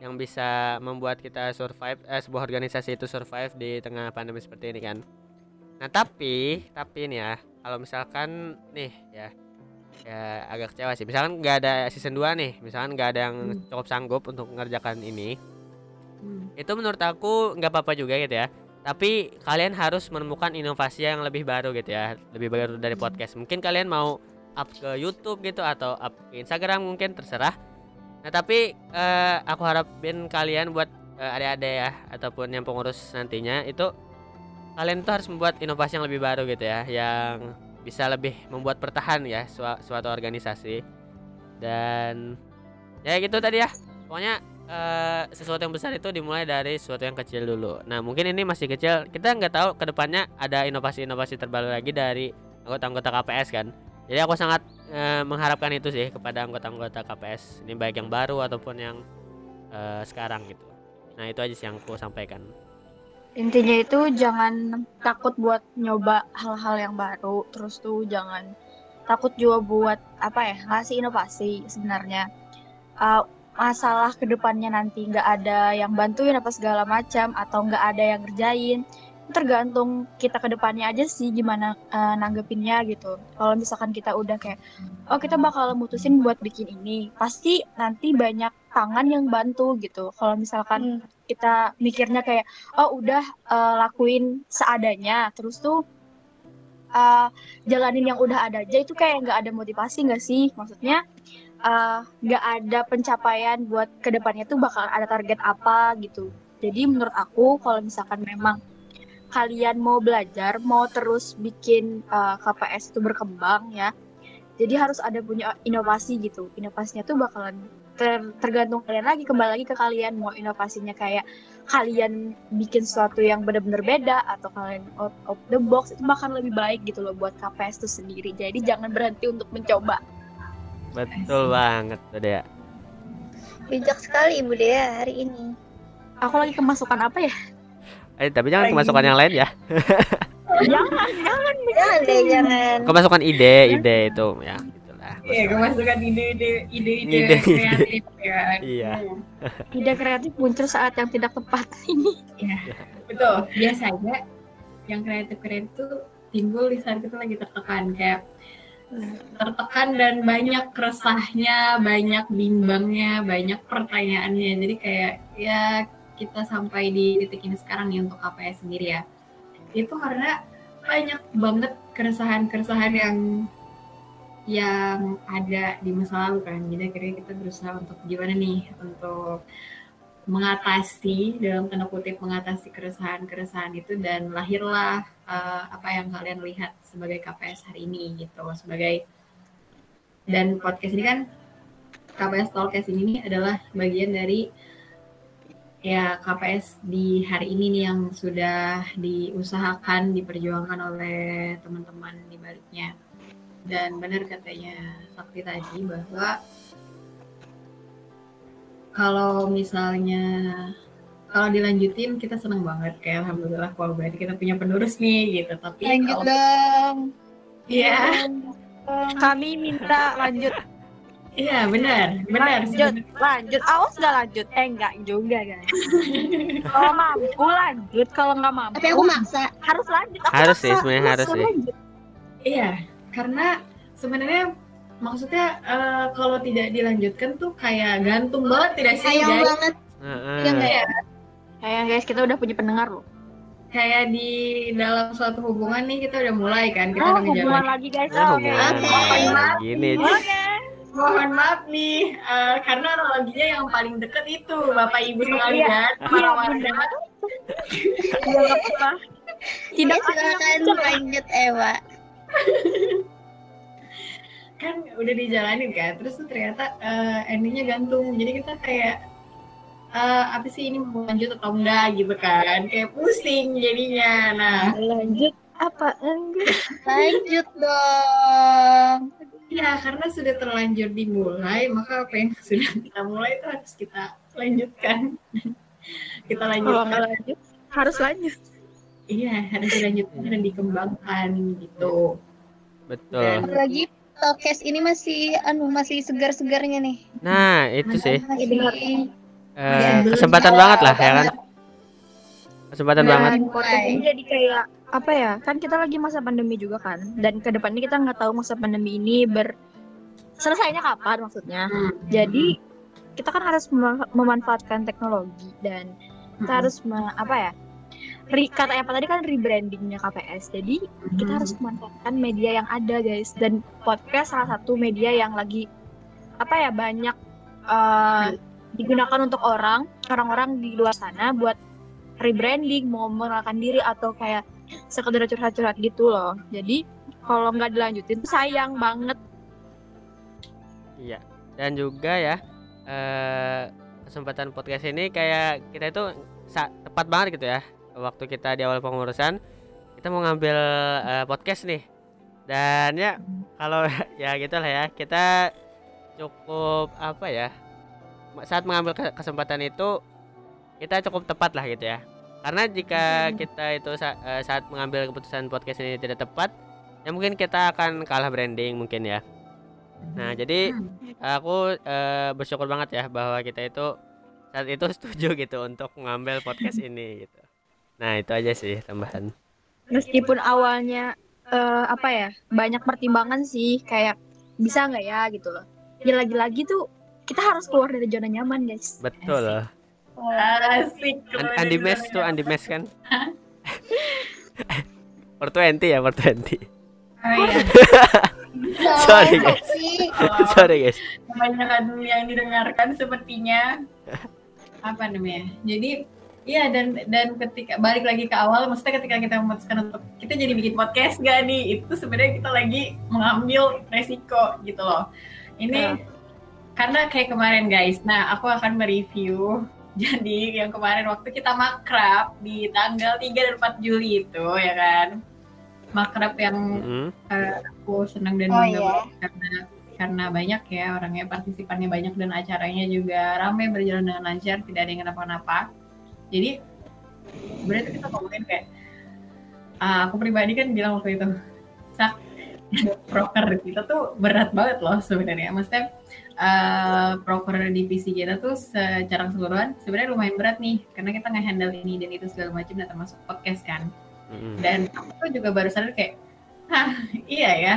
yang bisa membuat kita survive eh, sebuah organisasi itu survive di tengah pandemi seperti ini kan. Nah tapi tapi nih ya kalau misalkan nih ya ya agak kecewa sih. Misalkan nggak ada season 2 nih misalkan nggak ada yang Hmm. cukup sanggup untuk mengerjakan ini Hmm. itu menurut aku nggak apa-apa juga gitu ya. Tapi kalian harus menemukan inovasi yang lebih baru gitu ya lebih baru dari podcast. Mungkin kalian mau up ke YouTube gitu atau up ke Instagram mungkin terserah nah tapi eh, aku harapin kalian buat eh, adik-adik ya ataupun yang pengurus nantinya itu kalian tuh harus membuat inovasi yang lebih baru gitu ya yang bisa lebih membuat bertahan ya sua- suatu organisasi dan ya gitu tadi ya pokoknya eh, sesuatu yang besar itu dimulai dari sesuatu yang kecil dulu. Nah mungkin ini masih kecil, kita nggak tahu ke depannya ada inovasi-inovasi terbaru lagi dari anggota-anggota KPS kan. Jadi aku sangat eh, mengharapkan itu sih kepada anggota-anggota KPS ini baik yang baru ataupun yang eh, sekarang gitu. Nah itu aja sih yang aku sampaikan. Intinya itu jangan takut buat nyoba hal-hal yang baru, terus tuh jangan takut juga buat apa ya ngasih inovasi sebenarnya. Uh, masalah ke depannya nanti nggak ada yang bantuin apa segala macam atau nggak ada yang ngerjain tergantung kita ke depannya aja sih gimana uh, nanggepinnya gitu. Kalau misalkan kita udah kayak oh kita bakal mutusin buat bikin ini pasti nanti banyak tangan yang bantu gitu. Kalau misalkan kita mikirnya kayak oh udah uh, lakuin seadanya terus tuh uh, jalanin yang udah ada aja itu kayak nggak ada motivasi nggak sih? Maksudnya uh, nggak ada pencapaian buat ke depannya tuh bakal ada target apa gitu. Jadi menurut aku kalau misalkan memang kalian mau belajar mau terus bikin uh, KPS itu berkembang ya jadi harus ada punya inovasi gitu. Inovasinya tuh bakalan ter- tergantung kalian lagi kembali lagi ke kalian. Mau inovasinya kayak kalian bikin sesuatu yang benar-benar beda atau kalian out of the box itu bahkan lebih baik gitu loh buat KPS itu sendiri. Jadi jangan berhenti untuk mencoba. Betul banget tuh ya. Bijak sekali Ibu Dea hari ini. aku lagi kemasukan apa ya Eh tapi jangan kemasukan yang lain ya. jangan jangan Jangan deh, jangan. Kemasukan ide, ide itu ya. Iya, kemasukan ide-ide ide-ide Ide. kreatif ya. Iya. ide kreatif muncul saat yang tidak tepat ini Betul. Biasanya yang kreatif-kreatif tuh timbul di saat kita lagi tertekan kayak tertekan dan banyak resahnya, banyak bimbangnya, banyak pertanyaannya. Jadi kayak ya kita sampai di titik ini sekarang nih untuk KPS sendiri ya. Itu karena banyak banget keresahan-keresahan yang yang ada di masa lalu kan. Jadi akhirnya kita berusaha untuk gimana nih untuk mengatasi dalam tanda kutip mengatasi keresahan-keresahan itu dan lahirlah eh, apa yang kalian lihat sebagai KPS hari ini gitu sebagai dan podcast ini kan KPS Talkcast ini adalah bagian dari ya KPS di hari ini nih yang sudah diusahakan diperjuangkan oleh teman-teman di baliknya. Dan benar katanya Sakti tadi bahwa kalau misalnya kalau dilanjutin kita senang banget. Kayak alhamdulillah wah berarti kita punya penerus nih gitu. Tapi Lanjut kalau dong. iya. Kami minta lanjut iya benar benar lanjut lanjut awas nggak lanjut eh enggak juga guys kalau mampu lanjut kalau nggak mampu Tapi aku maksa. harus lanjut Aku Harus sih, sebenarnya harus sih. lanjut. iya karena sebenarnya maksudnya eh, kalau tidak dilanjutkan tuh kayak gantung banget tidak sih Sayang guys banget. Heeh. Iya nggak? Kayak- Sayang guys kita udah punya pendengar loh kayak di dalam suatu hubungan nih kita udah mulai kan kita oh udah hubungan lagi guys Nah, oke hubungan Oke. kayak gini. oke mohon maaf nih eh, karena analoginya yang paling deket itu bapak ibu sekalian. Iya, para iya, warga Iya, tidak silakan lanjut Ewa. kan udah dijalanin kan terus tuh ternyata eh, endingnya gantung. Jadi kita kayak eh, apa sih ini mau lanjut atau enggak gitu kan. Kayak pusing jadinya. Nah. Lanjut apa enggak? Lanjut dong. Ya karena sudah terlanjur dimulai maka apa yang sudah kita mulai itu harus kita lanjutkan. Kita Kalau lanjutkan. nggak lanjut harus lanjut. iya harus dilanjutkan dan dikembangkan gitu. Betul. Dan- Apalagi podcast ini masih anu masih segar-segarnya nih. nah itu sih. Masih Eh, kesempatan banget lah ya kan? Kesempatan Nah, banget. Dan podcast ini jadi kayak apa ya? Kan kita lagi masa pandemi juga kan. Dan ke depannya kita nggak tahu masa pandemi ini ber selesainya kapan maksudnya. Hmm. Jadi kita kan harus mem- memanfaatkan teknologi dan kita harus me- apa ya? Re, kata apa tadi kan rebrandingnya KPS. Jadi kita harus memanfaatkan media yang ada guys. Dan podcast salah satu media yang lagi apa ya banyak eh, digunakan untuk orang orang-orang di luar sana buat rebranding, mau mengenalkan diri atau kayak sekedar curhat-curhat gitu loh. Jadi kalau nggak dilanjutin sayang banget. Iya. Dan juga ya eh kesempatan podcast ini kayak kita itu tepat banget gitu ya. Waktu kita di awal pengurusan kita mau ngambil eh, podcast nih. Dan ya kalau ya gitulah ya, kita cukup apa ya? Saat mengambil ke- kesempatan itu kita cukup tepat lah gitu ya. Karena jika kita itu sa- eh, saat mengambil keputusan podcast ini tidak tepat, ya mungkin kita akan kalah branding mungkin ya. Nah, jadi aku eh, bersyukur banget ya bahwa kita itu saat itu setuju gitu untuk mengambil podcast ini gitu. Nah, itu aja sih tambahan. Meskipun awalnya eh, apa ya banyak pertimbangan sih kayak bisa nggak ya gitu loh. Ya lagi-lagi tuh kita harus keluar dari zona nyaman guys. Betul. Asik An- Andi Mes tuh Andi Mes kan. Per 20 ya, per 20. oh, iya. Sorry, guys. Oh, Sorry guys. kebanyakan yang didengarkan sepertinya apa namanya jadi iya dan dan ketika balik lagi ke awal maksudnya ketika kita memutuskan untuk kita jadi bikin podcast gak nih itu sebenarnya kita lagi mengambil resiko gitu loh ini Ya. karena kayak kemarin guys nah aku akan mereview jadi yang kemarin waktu kita makrab di tanggal 3 dan 4 Juli itu ya kan makrab yang Mm-mm. aku senang dan Oh, bangga iya. karena karena banyak ya orangnya partisipannya banyak dan acaranya juga ramai berjalan dengan lancar tidak ada yang kenapa-napa jadi sebenarnya tuh kita ngomongin kayak ah, aku pribadi kan bilang waktu itu proker kita tuh berat banget loh sebenarnya. Maksudnya eh proker divisi kita tuh secara keseluruhan sebenarnya lumayan berat nih karena kita nge-handle ini dan itu segala macam dan termasuk podcast kan. Dan aku tuh juga baru sadar kayak hah iya ya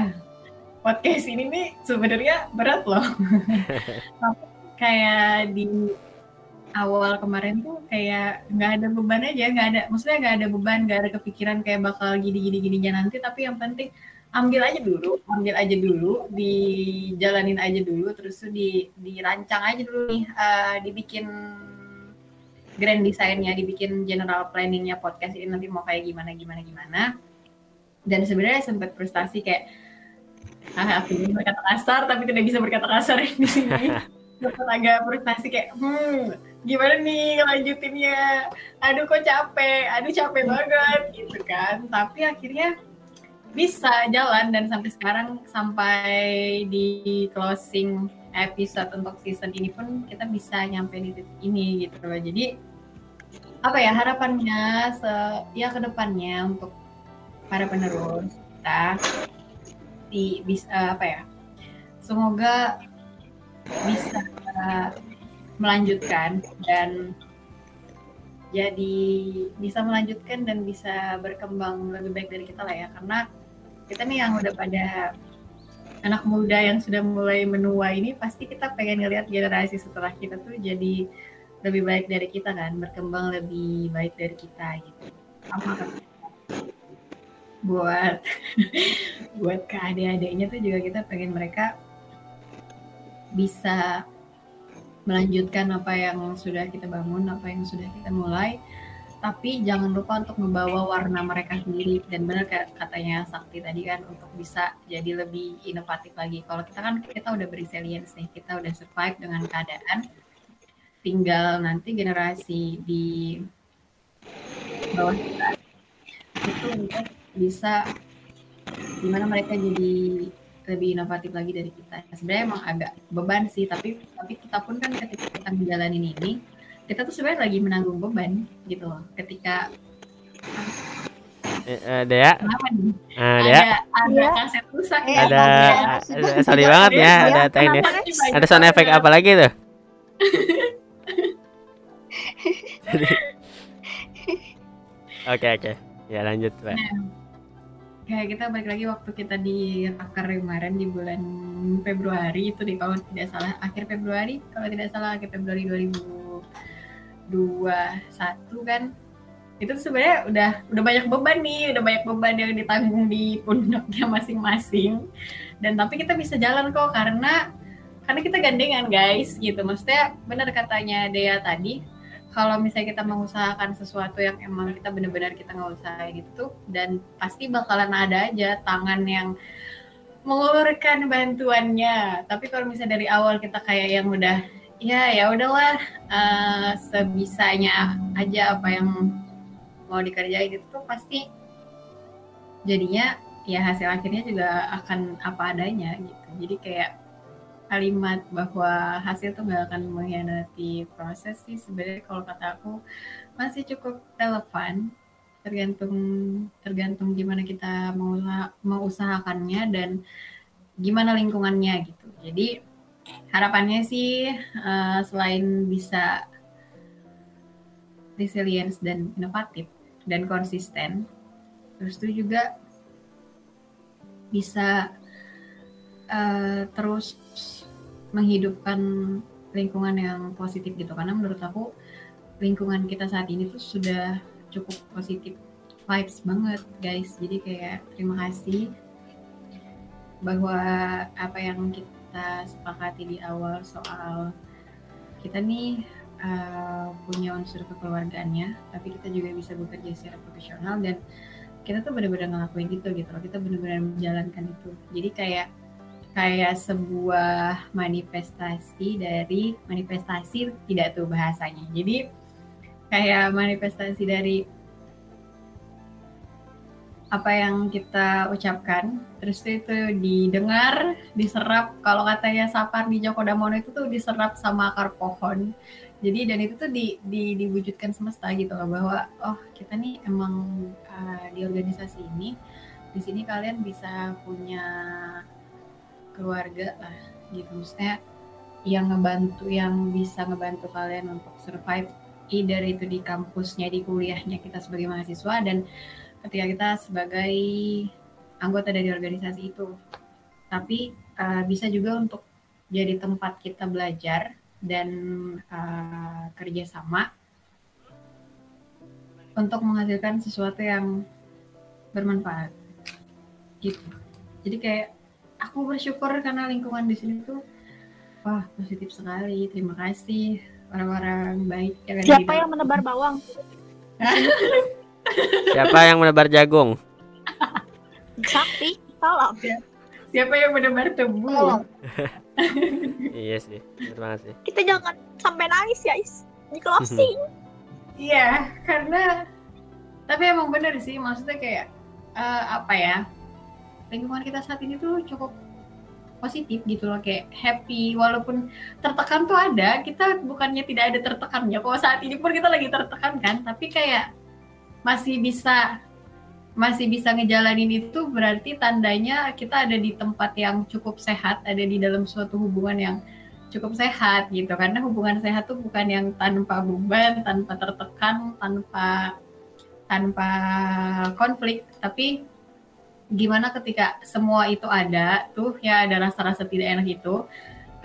podcast ini nih sebenarnya berat loh. Kayak di awal kemarin tuh kayak nggak ada beban aja nggak ada maksudnya nggak ada beban nggak ada kepikiran kayak bakal gini gini gininya nanti tapi yang penting ambil aja dulu ambil aja dulu dijalanin aja dulu terus tuh di dirancang aja dulu nih eh, dibikin grand design-nya dibikin general planningnya podcast ini nanti mau kayak gimana gimana gimana. Dan sebenarnya sempat frustasi kayak ah aku ingin berkata kasar tapi tidak bisa berkata kasar di sini. Sempat agak frustasi kayak hmm gimana nih lanjutinnya aduh kok capek? Aduh capek banget gitu kan. Tapi akhirnya bisa jalan dan sampai sekarang sampai di closing episode untuk season ini pun kita bisa nyampe di titik ini gitu loh. Jadi apa ya harapannya se ya ke depannya untuk para penerus kita di bisa apa ya semoga bisa melanjutkan dan jadi bisa melanjutkan dan bisa berkembang lebih baik dari kita lah ya. Karena kita nih yang udah pada anak muda yang sudah mulai menua ini pasti kita pengen ngelihat generasi setelah kita tuh jadi lebih baik dari kita kan berkembang lebih baik dari kita gitu. Sama kan? Buat buat ke adik-adiknya tuh juga kita pengen mereka bisa melanjutkan apa yang sudah kita bangun apa yang sudah kita mulai tapi jangan lupa untuk membawa warna mereka sendiri. Dan benar kayak katanya Sakti tadi kan untuk bisa jadi lebih inovatif lagi. Kalau kita kan kita udah beresilience nih. Kita udah survive dengan keadaan. Tinggal nanti generasi di bawah kita itu untuk bisa gimana mereka jadi lebih inovatif lagi dari kita. Sebenarnya emang agak beban sih tapi tapi kita pun kan ketika kita menjalani ini kita tuh sebenarnya lagi menanggung beban gitu loh ketika Eh, eh, Dea, kenapa nih? Ah, Dea, ada ada Iya. kaset rusak Eh, ya? Ada, eh, sorry banget ya, ada Ya, teknis, ada sound effect apa lagi tuh? Oke oke, ya lanjut Pak. kayak kita balik lagi waktu kita di Rakar kemarin di bulan Februari itu di kalau tidak salah akhir Februari kalau tidak salah akhir Februari 2021 kan. Itu sebenarnya udah udah banyak beban nih udah banyak beban yang ditanggung di pundaknya masing-masing. Dan tapi kita bisa jalan kok karena karena kita gandengan guys gitu. Maksudnya benar katanya Dea tadi kalau misalnya kita mengusahakan sesuatu yang emang kita benar-benar kita nggak usahain itu dan pasti bakalan ada aja tangan yang mengulurkan bantuannya. Tapi kalau misalnya dari awal kita kayak yang udah ya ya udahlah eh, sebisanya aja apa yang mau dikerjain itu tuh pasti jadinya ya hasil akhirnya juga akan apa adanya gitu. Jadi kayak kalimat bahwa hasil tuh nggak akan mengkhianati proses sih sebenarnya kalau kata aku masih cukup relevan. Tergantung tergantung gimana kita mau mengusahakannya dan gimana lingkungannya gitu. Jadi harapannya sih eh, selain bisa resilience dan inovatif dan konsisten terus itu juga bisa eh, terus menghidupkan lingkungan yang positif gitu. Karena menurut aku lingkungan kita saat ini tuh sudah cukup positif vibes banget guys. Jadi kayak terima kasih bahwa apa yang kita sepakati di awal soal kita nih uh, punya unsur kekeluargaannya tapi kita juga bisa bekerja secara profesional dan kita tuh benar-benar ngelakuin itu gitu loh. Kita benar-benar menjalankan itu. Jadi kayak kayak sebuah manifestasi dari manifestasi tidak tuh bahasanya. Jadi kayak manifestasi dari apa yang kita ucapkan. Terus itu didengar diserap. Kalau katanya Sapar di Joko Damono itu tuh diserap sama akar pohon. Jadi dan itu tuh di, di diwujudkan semesta gitu loh bahwa oh kita nih emang uh, di organisasi ini di sini kalian bisa punya keluarga lah gitu. Maksudnya yang ngebantu yang bisa ngebantu kalian untuk survive either itu di kampusnya di kuliahnya kita sebagai mahasiswa dan ketika kita sebagai anggota dari organisasi itu. Tapi uh, bisa juga untuk jadi tempat kita belajar dan uh, kerjasama untuk menghasilkan sesuatu yang bermanfaat. Gitu. Jadi kayak aku bersyukur karena lingkungan di sini tuh wah positif sekali. Terima kasih orang-orang baik yang ada Siapa di yang menebar bawang? Siapa yang menebar jagung? Sakti, tolong. siapa yang menebar tebu iya sih, bener banget sih. Kita jangan sampai nangis ya, Is. Di closing. iya karena tapi emang bener sih maksudnya kayak eh, apa ya lingkungan kita saat ini tuh cukup positif gitu loh kayak happy walaupun tertekan tuh ada kita bukannya tidak ada tertekannya kok saat ini pun kita lagi tertekan kan tapi kayak masih bisa masih bisa ngejalanin itu berarti tandanya kita ada di tempat yang cukup sehat ada di dalam suatu hubungan yang cukup sehat gitu. Karena hubungan sehat tuh bukan yang tanpa beban tanpa tertekan tanpa tanpa konflik. Tapi gimana ketika semua itu ada tuh ya ada rasa-rasa tidak enak itu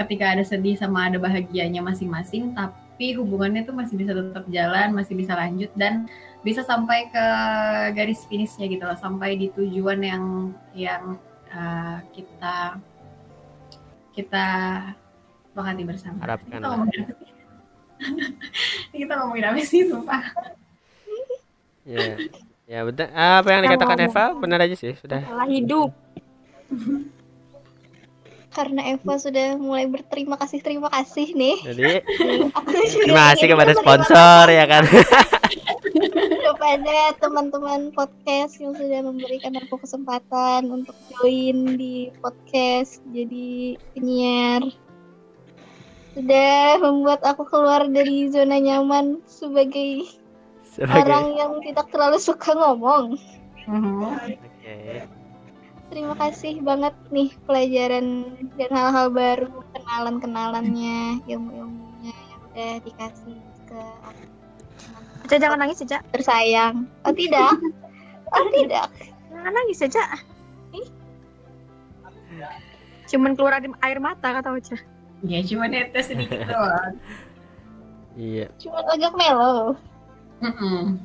ketika ada sedih sama ada bahagianya masing-masing tapi hubungannya tuh masih bisa tetap jalan masih bisa lanjut dan bisa sampai ke garis finishnya gitu loh sampai di tujuan yang yang uh, kita kita sepakati bersama Harapkan kita ngomongin apa sih? kita ngomongin apa sih sumpah Ya. Ya betul. Apa yang dikatakan Eva benar aja sih sudah. Hidup. Karena Eva sudah mulai berterima kasih terima kasih nih. Jadi terima kasih kepada sponsor ya kan. kepada teman-teman podcast yang sudah memberikan aku kesempatan untuk join di podcast jadi penyiar sudah membuat aku keluar dari zona nyaman sebagai Sebagai orang yang tidak terlalu suka ngomong Oke. Terima kasih banget nih pelajaran dan hal-hal baru kenalan-kenalannya ilmu-ilmunya yang udah dikasih ke aku Caca jangan nangis Caca. tersayang oh tidak oh tidak Jangan nangis Caca. Ih. Cuman keluar air- air mata kata Caca. Ya cuma netes sedikit doang. Iya. cuma agak melo Mm-mm.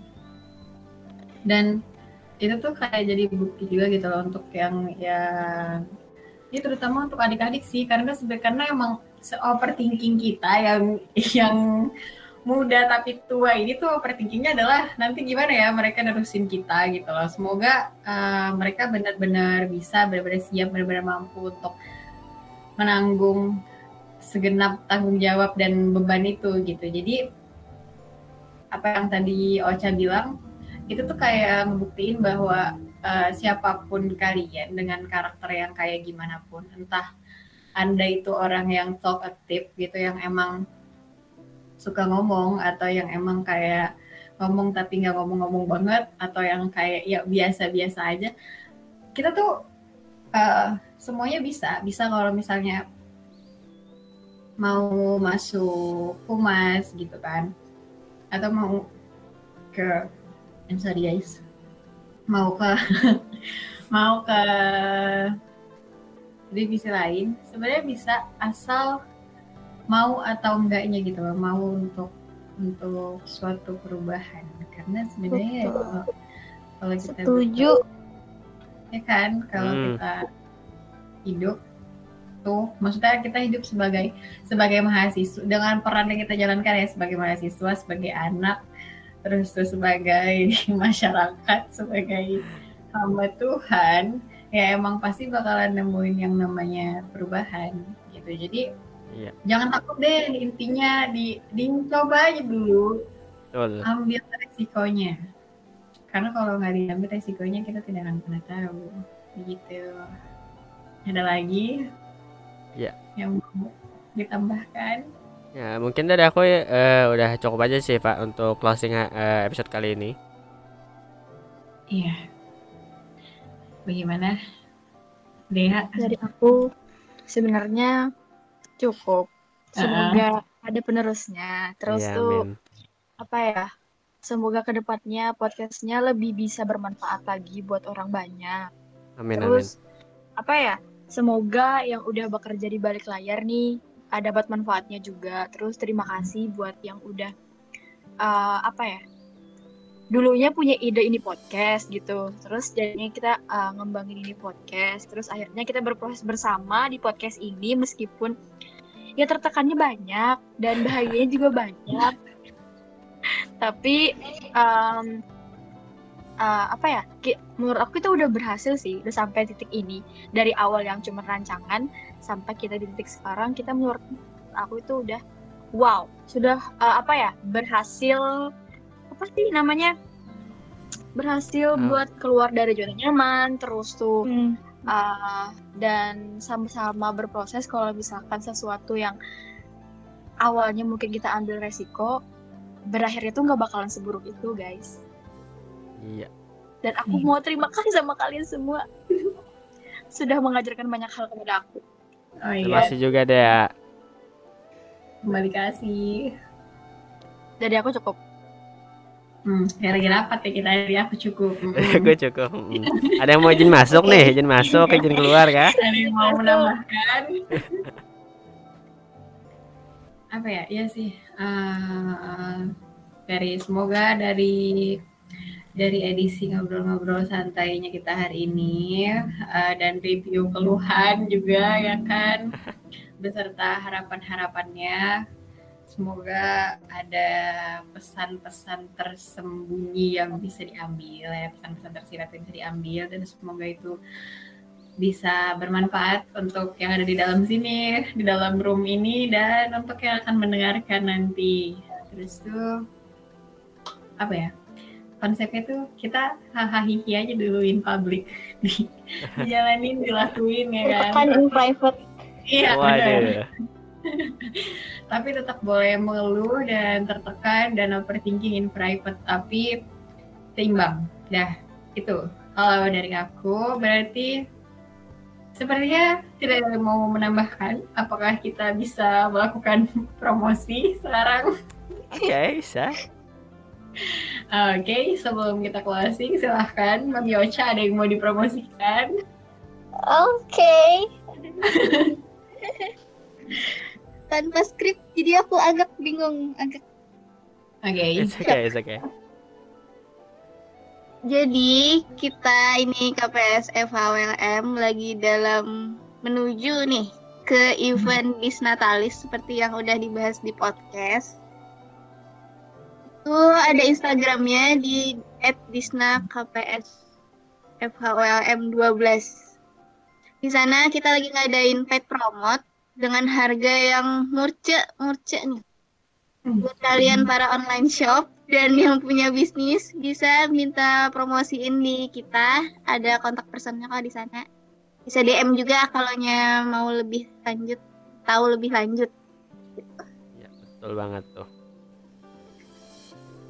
Dan itu tuh kayak jadi bukti juga gitu loh untuk yang yang ini terutama untuk adik-adik sih. Karena sebenarnya emang overthinking kita yang yang muda tapi tua ini tuh overthinkingnya adalah nanti gimana ya mereka nerusin kita gitu loh. Semoga uh, mereka benar-benar bisa benar-benar siap benar-benar mampu untuk menanggung segenap tanggung jawab dan beban itu gitu. Jadi apa yang tadi Ocha bilang itu tuh kayak ngebuktiin bahwa uh, siapa pun kalian dengan karakter yang kayak gimana pun entah anda itu orang yang talkative gitu yang emang suka ngomong atau yang emang kayak ngomong tapi nggak ngomong-ngomong banget atau yang kayak ya biasa-biasa aja kita tuh uh, semuanya bisa. Bisa kalau misalnya mau masuk humas gitu kan atau mau ke I'm sorry guys. Mau ke mau ke divisi lain? Sebenarnya bisa asal mau atau enggaknya gitu loh. Mau untuk untuk suatu perubahan. Karena sebenarnya ya Betul. kalau, kalau kita setuju. ya kan? Kalau Hmm. kita hidup tuh maksudnya kita hidup sebagai sebagai mahasiswa. Dengan peran yang kita jalankan ya sebagai mahasiswa sebagai anak terus tuh sebagai masyarakat sebagai hamba Tuhan ya emang pasti bakalan nemuin yang namanya perubahan gitu. Jadi Iya. jangan takut deh intinya di dicoba aja dulu. Betul. ambil resikonya. Karena kalau nggak diambil resikonya kita tidak akan pernah tahu. Begitu. Ada lagi? Ya. yang mau ditambahkan Ya, mungkin dari aku eh, udah cukup aja sih, Pak, untuk closing eh, episode kali ini. iya bagaimana Dea Dari aku sebenarnya cukup. Semoga ada penerusnya. Terus Iya, tuh amin. apa ya? Semoga ke depannya podcastnya lebih bisa bermanfaat lagi buat orang banyak. Amin, amin. Terus apa ya? Semoga yang udah bekerja di balik layar nih uh, dapat manfaatnya juga. Terus terima kasih buat yang udah uh, apa ya? Dulunya punya ide ini podcast gitu. Terus jadinya kita uh, ngembangin ini podcast. Terus akhirnya kita berproses bersama di podcast ini meskipun ya tertekannya banyak dan bahagianya juga banyak. Tapi um, uh, apa ya? Menurut aku itu udah berhasil sih, udah sampai titik ini. Dari awal yang cuma rancangan sampai kita di titik sekarang, kita menurut aku itu udah wow, sudah uh, apa ya? Berhasil apa sih namanya? Berhasil Hmm. buat keluar dari zona nyaman, terus tuh Hmm. uh, dan sama-sama berproses kalau misalkan sesuatu yang awalnya mungkin kita ambil resiko berakhir itu nggak bakalan seburuk itu guys Iya. dan aku Hmm. mau terima kasih sama kalian semua sudah mengajarkan banyak hal kepada aku oh Terima iya. kasih juga deh. kembali kasih. Dari aku cukup. Hmm, kayak lagi rapat ya kita? Hari aku cukup. Hmm. Gue cukup. Ada yang mau izin masuk nih, izin masuk, izin keluar kah? ada yang mau menambahkan? Apa ya? Iya sih. Eh, dari semoga dari dari edisi ngobrol-ngobrol santainya kita hari ini eh, dan review keluhan juga ya kan? Beserta harapan-harapannya. Semoga ada pesan-pesan tersembunyi yang bisa diambil ya. Pesan-pesan tersirat yang bisa diambil dan semoga itu bisa bermanfaat untuk yang ada di dalam sini di dalam room ini dan untuk yang akan mendengarkan nanti. Terus tuh apa ya konsepnya tuh kita hahaha aja dulu in public. Di, dijalanin dilakuin ya kan? Tekan in private. iya benar. Tapi tetap boleh mengeluh dan tertekan dan overthinking in private tapi seimbang. Dah itu. Kalau dari aku berarti sepertinya tidak ada yang mau menambahkan apakah kita bisa melakukan promosi sekarang? Oke, bisa. Oke sebelum kita closing silahkan Mami Ocha ada yang mau dipromosikan Oke. Tanpa skrip, jadi aku agak bingung. Agak. oke It's okay, it's okay. Jadi kita ini KPS FHWLM lagi dalam menuju nih ke event Disnatalis seperti yang udah dibahas di podcast. Itu ada Instagramnya di @disnakps FHWLM 12. Di sana kita lagi ngadain paid promote dengan harga yang murce murce nih. Buat kalian para online shop dan yang punya bisnis bisa minta promosiin di kita. Ada kontak personnya kok di sana. Bisa DM juga kalau mau lebih lanjut, tahu lebih lanjut. Ya, betul banget tuh.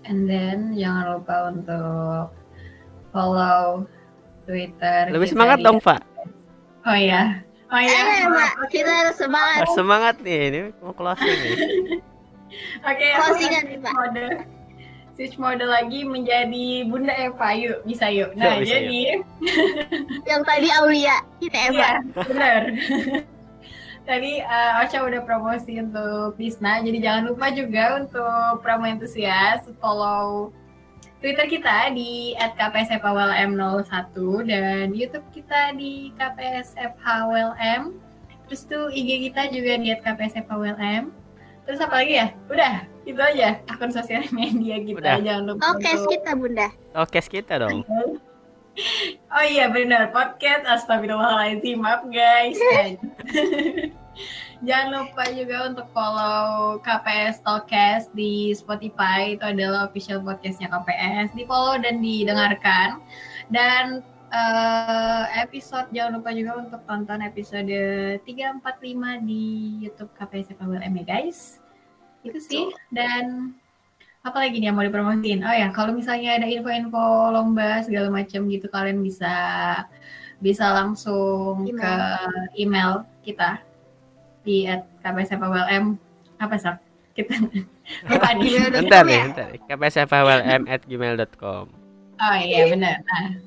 And then jangan lupa untuk follow Twitter Lebih kita semangat dong, Pak. Oh ya. Oh ya. Eh, Mbak, kita harus semangat. Harus semangat nih, ini mau closing nih. Oke, Closingan nih, Pak. mode switch mode lagi menjadi Bunda Eva yuk, bisa yuk. Nah, Yuk, bisa, jadi Yang tadi Aulia, ini Eva. iya, benar. Tadi eh, Ocha udah promosi untuk Disna, jadi jangan lupa juga untuk promo entusias follow Twitter kita di @kpsfhwlm01 dan YouTube kita di kpsfhwlm. Terus tuh IG kita juga di @kpsfhwlm. Terus apa lagi ya? Udah, itu aja akun sosial media kita. Udah. Jangan lupa Oke, untuk kita Bunda. Oke, kita dong. Oh iya benar. Podcast Astagfirullahaladzim. Maaf guys. Jangan lupa juga untuk follow KPS Talkcast di Spotify. Itu adalah official podcastnya KPS di follow dan didengarkan. Dan eh, episode jangan lupa juga untuk tonton episode 345 di YouTube KPS FWLM ya guys. Itu sih. Dan apa lagi nih yang mau dipromosiin? Oh ya, kalau misalnya ada info-info lomba segala macam gitu, kalian bisa bisa langsung Email. ke email kita di @kpsfwlm apa sih? Kita lupa nih. Bentar nih, bentar. kpsfwlm@gmail.com. Oh iya benar. Nah,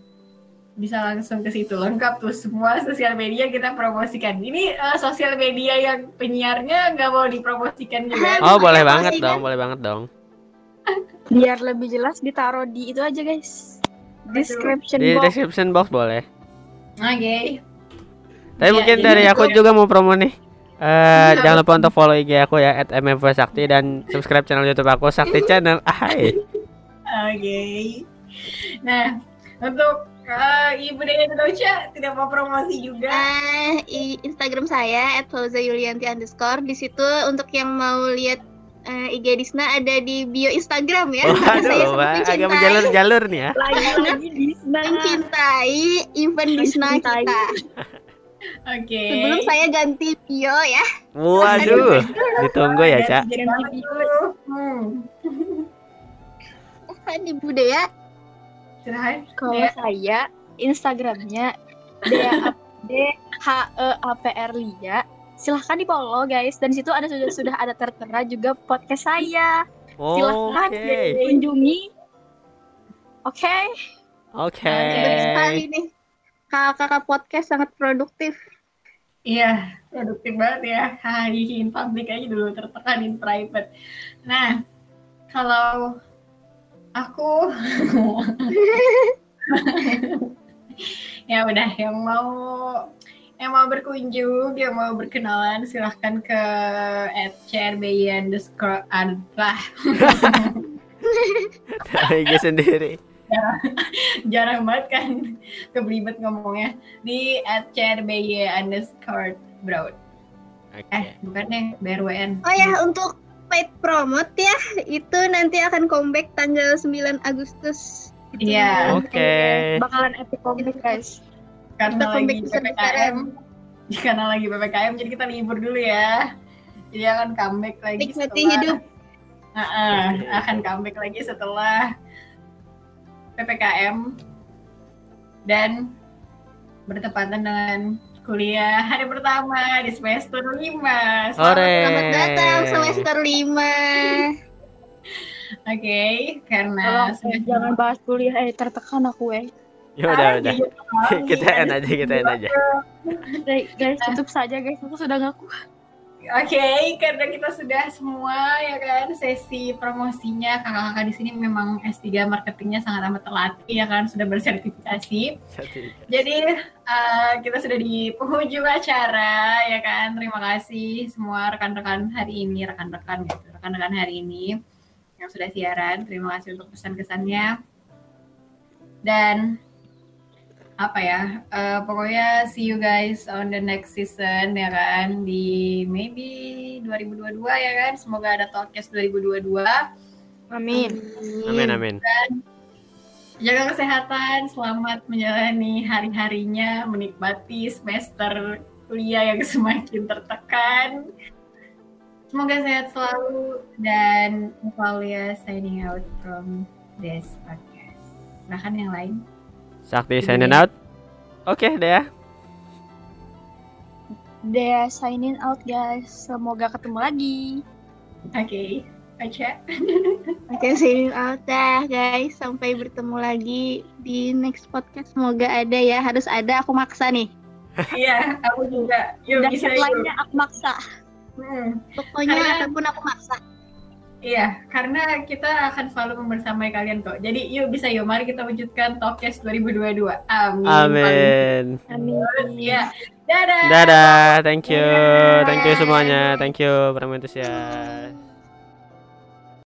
bisa langsung ke situ lengkap tuh semua sosial media kita promosikan. Ini eh, sosial media yang penyiarnya nggak mau dipromosikan juga. Oh, boleh banget dong, boleh banget dong. Biar lebih jelas ditaruh di itu aja guys. Description Di box. description box boleh. Oke. Tapi Iya, mungkin dari aku ya. juga mau promo nih. Eh, jangan lupa untuk follow IG aku ya @mfsakti dan subscribe channel YouTube aku Sakti Channel. Ah, Hai. Oke. Nah, untuk eh, Ibu Dea Doca tidak mau promosi juga. Eh, i- Instagram saya @fauzayulianti underscore. Di situ untuk yang mau lihat eh, IG Disna ada di bio Instagram ya. Saya Waduh, Mbak, agak menjalur-jalur nih ya. Lagi-lagi Disna. mencintai event Disna kita. Oke. Sebelum saya ganti bio ya. Waduh, ditunggu ya, Cak. Banget tuh. Hmm. Kan di budaya. Kalau saya Instagramnya D H E A P R Lia. Silahkan di follow guys. Dan situ ada sudah sudah ada tertera juga podcast saya. Silahkan Oke. kunjungi. Oke. Oke. Baik sekali nih. Kakak-kakak podcast sangat produktif. Iya, produktif banget ya. Hai, in public aja dulu tertekan in private. Nah, kalau aku ya udah yang mau yang mau berkunjung, yang mau berkenalan, silahkan ke at CRBY underscore lah IG sendiri. jarang banget kan kebelibet ngomongnya di at CRBY underscore broad. Oke. Eh, bukan deh, BRWN. Oh ya, untuk paid promote ya, itu nanti akan comeback tanggal 9 Agustus. Iya, Oke. Bakalan epic komik guys. Karena Kita lagi PPKM. Karena lagi PPKM, jadi kita libur dulu ya. Jadi akan comeback lagi Nikmati setelah- hidup. Ah, ah, akan comeback lagi setelah PPKM dan bertepatan dengan kuliah hari pertama di semester 5. Sore. Selamat datang semester 5. Oke, karena Tolong eh, sudah jangan bahas kuliah eh tertekan aku eh. Ya udah udah. Aja, kita end aja, kita end aja. Guys, tutup saja guys. Aku sudah nggak kuat. Oke, karena kita sudah semua ya kan sesi promosinya kakak-kakak di sini memang S3 marketingnya sangat amat terlatih ya kan sudah bersertifikasi. Jadi eh, kita sudah di penghujung acara ya kan. Terima kasih semua rekan-rekan hari ini, rekan-rekan gitu, rekan-rekan hari ini yang sudah siaran. Terima kasih untuk pesan-kesannya. Dan apa ya? eh, pokoknya see you guys on the next season ya kan di maybe 2022 ya kan. Semoga ada Talkcast 2022. Amin. Amin amin. Jaga kesehatan, selamat menjalani hari-harinya, menikmati semester kuliah yang semakin tertekan. Semoga sehat selalu dan Paulia signing out from this podcast. Bahkan yang lain. Sakti signing out. Oke deh ya. Dea signing out guys. Semoga ketemu lagi. Oke, baca. Oke, signing out dah guys. Sampai bertemu lagi di next podcast. Semoga ada ya. Harus ada. Aku maksa nih. Iya, aku juga. Yuk Dan bisa lainnya aku maksa. Hmm. Pokoknya Karena- apa pun aku maksa. Iya, karena kita akan selalu membersamai kalian kok. Jadi yuk bisa yuk, mari kita wujudkan Talkcast 2022. Amin. Amin. Amin. Iya. Dadah. Dadah. Thank you. Thank you semuanya. Thank you para entusias.